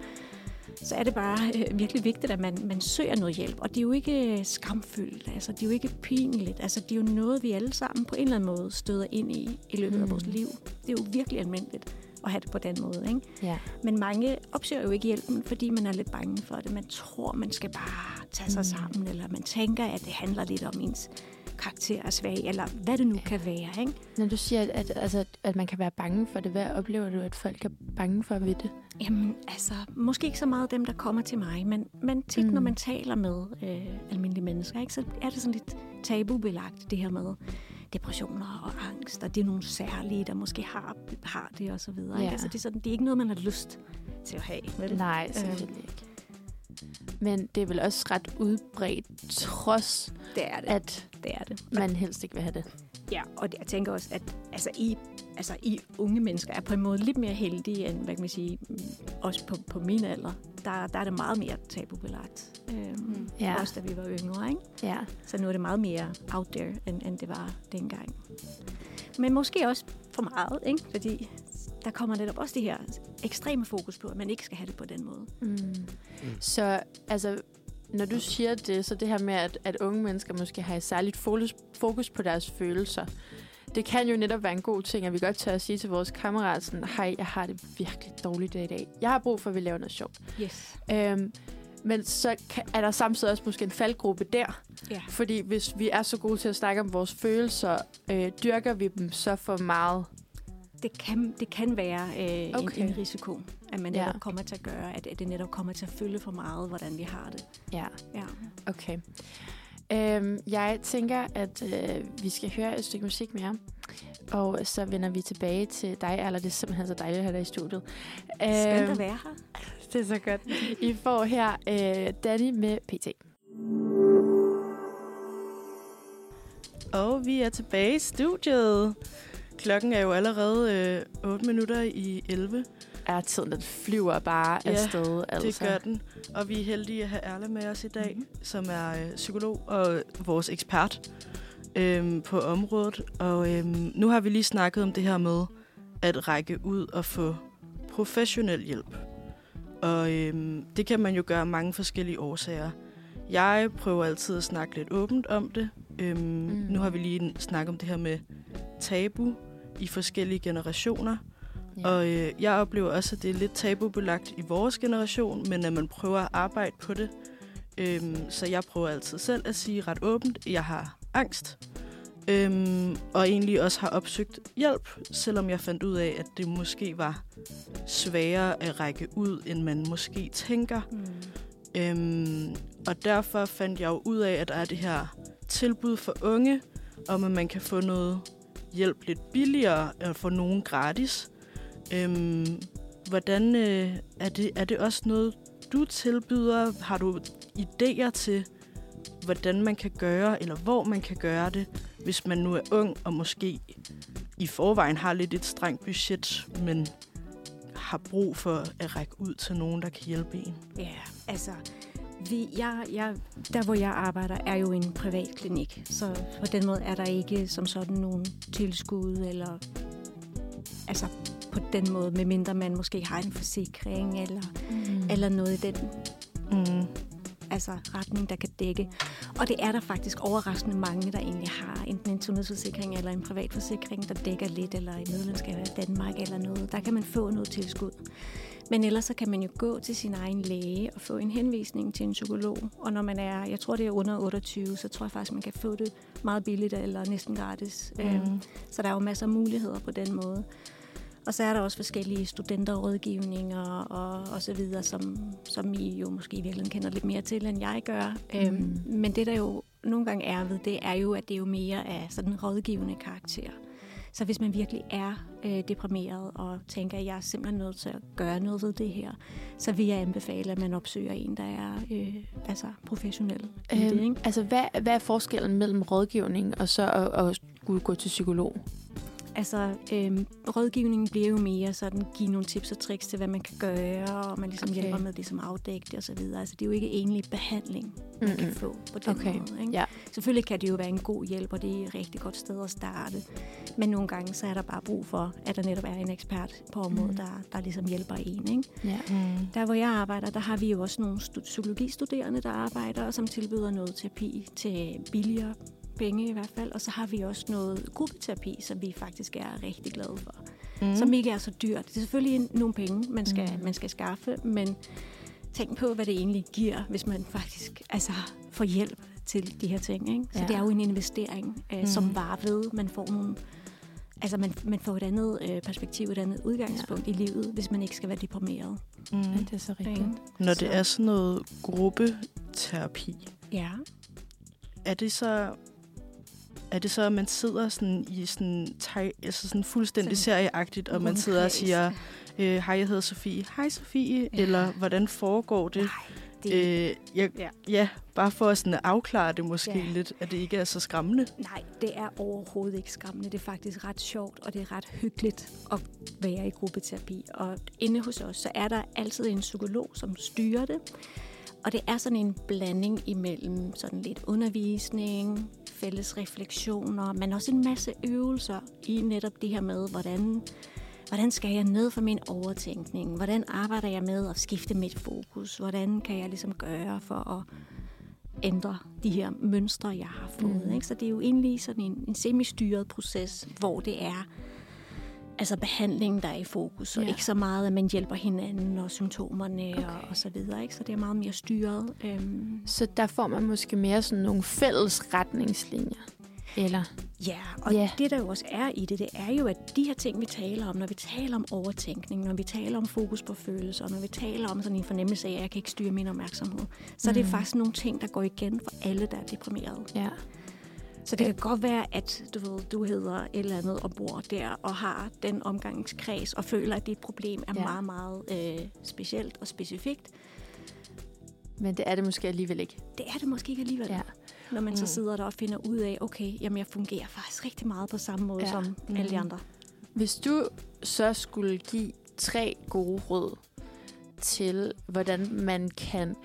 så er det bare øh, virkelig vigtigt, at man, man søger noget hjælp. Og det er jo ikke skamfyldt, altså det er jo ikke pinligt. Altså det er jo noget, vi alle sammen på en eller anden måde støder ind i i løbet mm. af vores liv. Det er jo virkelig almindeligt at have det på den måde. Ikke? Ja. Men mange opsøger jo ikke hjælpen, fordi man er lidt bange for det. Man tror, man skal bare tage sig sammen, eller man tænker, at det handler lidt om ens karakter er svag, eller hvad det nu kan være. Ikke? Når du siger, at, at, altså, at man kan være bange for det, hvad oplever du, at folk er bange for ved det? Jamen, altså, måske ikke så meget dem, der kommer til mig, men, men tit, Mm. mm. når man taler med øh, almindelige mennesker, ikke, så er det sådan lidt tabubelagt, det her med depressioner og angst, og det er nogle særlige, der måske har, har det og så videre. Ja. Altså, det, er sådan, det er ikke noget, man har lyst til at have. Vel? Nej, selvfølgelig ikke. Men det er vel også ret udbredt, trods Det er det. at det er det. man helst ikke vil have det. Ja, og det, jeg tænker også, at altså, I, altså, I unge mennesker er på en måde lidt mere heldige end, hvad kan man sige, mm, også på, på min alder. Der, der er det meget mere tabubelagt. Øhm, Ja. ja. Også da vi var yngre, ikke? Ja. Så nu er det meget mere out there, end, end det var dengang. Men måske også for meget, ikke? Fordi der kommer netop også det her ekstreme fokus på, at man ikke skal have det på den måde. Mm. Så altså, når du siger det, så det her med, at, at unge mennesker måske har et særligt fokus, fokus på deres følelser, det kan jo netop være en god ting, at vi godt tør at sige til vores kammerater, sådan, hej, jeg har det virkelig dårligt i dag. Jeg har brug for, at vi laver noget sjovt. Yes. Øhm, men så er der samtidig også måske en faldgruppe der. Ja. Fordi hvis vi er så gode til at snakke om vores følelser, øh, dyrker vi dem så for meget. Det kan, det kan være øh, Okay. en, en risiko, at man Ja. netop kommer til at gøre, at, at det netop kommer til at følge for meget, hvordan vi har det. Ja. Ja. Okay. Øhm, jeg tænker, at øh, vi skal høre et stykke musik mere. Og så vender vi tilbage til dig, eller det er simpelthen så dejligt at have dig i studiet. Skønt Øhm, at være her. *laughs* Det er så godt. I får her øh, Danny med PT. Og vi er tilbage i studiet. Klokken er jo allerede øh, 8 minutter i 11. Er tiden, den flyver bare Ja, afsted. Altså. Det gør den. Og vi er heldige at have Erle med os i dag, mm-hmm. som er øh, psykolog og vores ekspert øhm, på området. Og øhm, nu har vi lige snakket om det her med at række ud og få professionel hjælp. Og øhm, det kan man jo gøre af mange forskellige årsager. Jeg prøver altid at snakke lidt åbent om det. Øhm, mm. Nu har vi lige snakket om det her med tabu i forskellige generationer. Ja. Og øh, jeg oplever også, at det er lidt tabubelagt i vores generation, men at man prøver at arbejde på det. Øhm, så jeg prøver altid selv at sige ret åbent, at jeg har angst. Øhm, og egentlig også har opsøgt hjælp, selvom jeg fandt ud af, at det måske var sværere at række ud, end man måske tænker. Mm. Øhm, og derfor fandt jeg jo ud af, at der er det her tilbud for unge, om at man kan få noget hjælp lidt billigere, og få nogen gratis. Øhm, hvordan øh, er, det, er det også noget, du tilbyder? Har du idéer til, hvordan man kan gøre, eller hvor man kan gøre det, hvis man nu er ung og måske i forvejen har lidt et strengt budget, men har brug for at række ud til nogen, der kan hjælpe en? Ja, altså, vi, jeg, jeg, der hvor jeg arbejder, er jo en privat klinik. Så på den måde er der ikke som sådan nogen tilskud, eller altså på den måde, medmindre man måske har en forsikring, eller, mm. eller noget i den Mm. altså retning, der kan dække. Og det er der faktisk overraskende mange, der egentlig har enten en sundhedsforsikring eller en privat forsikring, der dækker lidt, eller et medlemskab af Danmark eller noget. Der kan man få noget tilskud. Men ellers så kan man jo gå til sin egen læge og få en henvisning til en psykolog. Og når man er, jeg tror det er under 28, så tror jeg faktisk, man kan få det meget billigt eller næsten gratis. Mm. Øhm, så der er jo masser af muligheder på den måde. Og så er der også forskellige studenterrådgivninger og, og så videre, som, som I jo måske i virkeligheden kender lidt mere til, end jeg gør. Mm. Øhm, men det, der jo nogle gange er ved, det er jo, at det er jo mere af sådan en rådgivende karakter. Så hvis man virkelig er øh, deprimeret og tænker, at jeg er simpelthen nødt til at gøre noget ved det her, så vil jeg anbefale, at man opsøger en, der er øh, altså professionel i det. Øhm, Ikke? altså, hvad, hvad er forskellen mellem rådgivning og så at, at skulle gå til psykolog? Altså, øhm, rådgivningen bliver jo mere sådan, give nogle tips og tricks til, hvad man kan gøre, og man ligesom Okay. hjælper med ligesom at afdække det og så videre. Altså, det er jo ikke egentlig behandling, man Mm-mm. kan få på den Okay, måde. Ikke? ja. Selvfølgelig kan det jo være en god hjælp, og det er et rigtig godt sted at starte. Men nogle gange, så er der bare brug for, at der netop er en ekspert på området, Mm. der, der ligesom hjælper en. Ikke? Ja. Mm. Der, hvor jeg arbejder, der har vi jo også nogle stu- psykologistuderende, der arbejder, og som tilbyder noget terapi til billigere penge i hvert fald. Og så har vi også noget gruppeterapi, som vi faktisk er rigtig glade for. Mm. Som ikke er så dyrt. Det er selvfølgelig nogle penge, man skal, Mm. man skal skaffe, men tænk på, hvad det egentlig giver, hvis man faktisk altså, får hjælp til de her ting. Ikke? Så Ja. det er jo en investering, øh, Mm. som var ved, man får nogle... Altså, man, man får et andet øh, perspektiv, et andet udgangspunkt ja. i livet, hvis man ikke skal være deprimeret. Mm. ja, det er så rigtigt. Når Så- det er sådan noget gruppeterapi, Ja. er det så... Er det så, at man sidder sådan i sådan, teg, altså sådan fuldstændig Sådan serieagtigt, og man sidder og siger, øh, hej, jeg hedder Sofie. Hej, Sofie. Ja. Eller hvordan foregår det? Nej, det, Øh, jeg, ja. Ja. bare for at, sådan afklare det måske Ja. lidt, at det ikke er så skræmmende. nej, det er overhovedet ikke skræmmende. Det er faktisk ret sjovt, og det er ret hyggeligt at være i gruppeterapi. Og inde hos os, så er der altid en psykolog, som styrer det. Og det er sådan en blanding imellem sådan lidt undervisning, fælles refleksioner, men også en masse øvelser i netop det her med, hvordan, hvordan skal jeg ned for min overtænkning? Hvordan arbejder jeg med at skifte mit fokus? Hvordan kan jeg ligesom gøre for at ændre de her mønstre, jeg har fået? Mm. Ikke? Så det er jo egentlig sådan en, en semi-styret proces, hvor det er altså behandlingen, der er i fokus, og Ja. ikke så meget, at man hjælper hinanden og symptomerne okay. og, og så videre. Ikke? Så det er meget mere styret. Øhm, Så der får man måske mere sådan nogle fælles retningslinjer. Eller? Ja, og Ja. det der jo også er i det, det er jo, at de her ting, vi taler om, når vi taler om overtænkning, når vi taler om fokus på følelser, når vi taler om sådan en fornemmelse af, at jeg kan ikke styre min opmærksomhed, så mm. er det Mm. faktisk nogle ting, der går igen for alle, der er deprimerede. Ja. Så det kan godt være, at du, ved, du hedder et eller andet og bor der og har den omgangskreds og føler, at dit problem er Ja. meget, meget øh, specielt og specifikt. Men det er det måske alligevel ikke. Det er det måske ikke alligevel. Ja. Når man så Mm. sidder der og finder ud af, okay, jamen jeg fungerer faktisk rigtig meget på samme måde Ja. som mm. alle de andre. Hvis du så skulle give tre gode råd til, hvordan man kan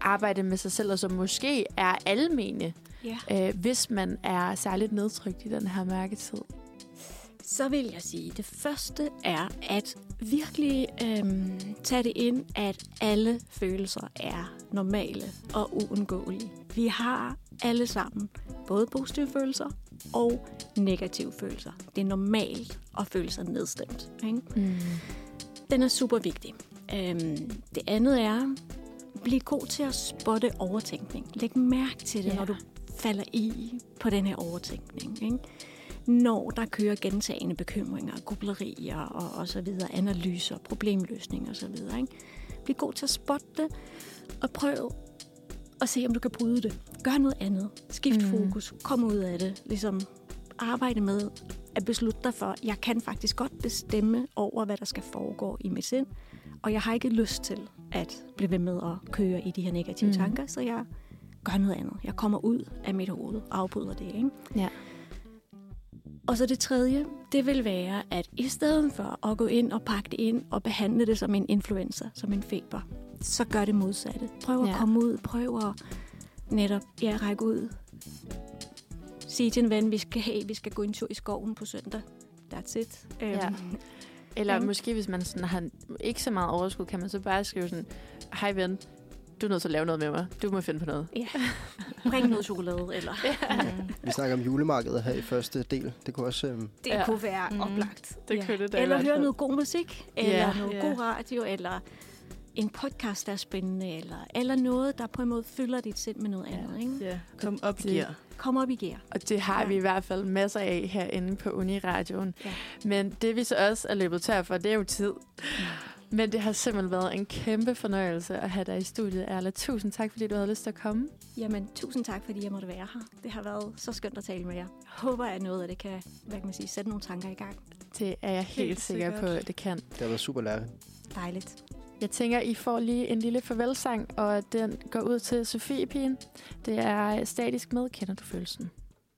arbejde med sig selv, og som måske er almene, Ja. øh, hvis man er særligt nedtrykt i den her mærketid. Så vil jeg sige, det første er at virkelig øhm, tage det ind, at alle følelser er normale og uundgåelige. Vi har alle sammen både positive følelser og negative følelser. Det er normalt at føle sig nedstemt. Ikke? Mm. Den er super vigtig. Øhm, det andet er, bliv god til at spotte overtænkning. Læg mærke til det, ja. når du falder i på den her overtænkning. Ikke? Når der kører gentagende bekymringer, grublerier og, og så videre, analyser, problemløsning og så videre. Ikke? Bliv god til at spotte det, og prøv at se, om du kan bryde det. Gør noget andet. Skift Mm. fokus. Kom ud af det. Ligesom arbejde med at beslutte dig for, jeg kan faktisk godt bestemme over, hvad der skal foregå i mit sind, og jeg har ikke lyst til at blive ved med at køre i de her negative mm. tanker, så jeg gør noget andet. Jeg kommer ud af mit hoved og afbryder det. Ikke? Ja. Og så det tredje, det vil være, at i stedet for at gå ind og pakke det ind og behandle det som en influenza, som en feber, så gør det modsatte. Prøv at Ja. ja. komme ud, prøv at netop ja, række ud. Sige til en ven, vi skal, hey, vi skal gå en tur i skoven på søndag. That's it. Ja. Øhm, Eller Ja. måske, hvis man sådan har ikke så meget overskud, kan man så bare skrive sådan, hej ven, du er nødt til at lave noget med mig. Du må finde på noget. ja. Bring noget chokolade, eller Vi snakker om julemarkedet her i første del. Det kunne også... Øhm, det Ja. kunne være Mhm. oplagt. Det kunne det da Eller høre noget god musik, eller Ja. noget Ja. god radio, eller en podcast, der er spændende, eller, eller noget, der på en måde fylder dit sind med noget Ja. andet. Ikke? Ja, kom op i gear. Kom op i gear. Og det har Ja. vi i hvert fald masser af herinde på Uniradioen. Ja. Men det vi så også er løbet tør for, det er jo tid. Men det har simpelthen været en kæmpe fornøjelse at have dig i studiet, Erla. Tusind tak, fordi du havde lyst til at komme. Jamen, tusind tak, fordi jeg måtte være her. Det har været så skønt at tale med jer. Jeg håber, at noget af det kan hvad kan man sige, sætte nogle tanker i gang. Det er jeg helt, Helt sikker sikkert. på, at det kan. det har været super lærerigt. Dejligt. Jeg tænker, I får lige en lille farvelsang, og den går ud til Sofie Pigen. Det er statisk med, kender du følelsen?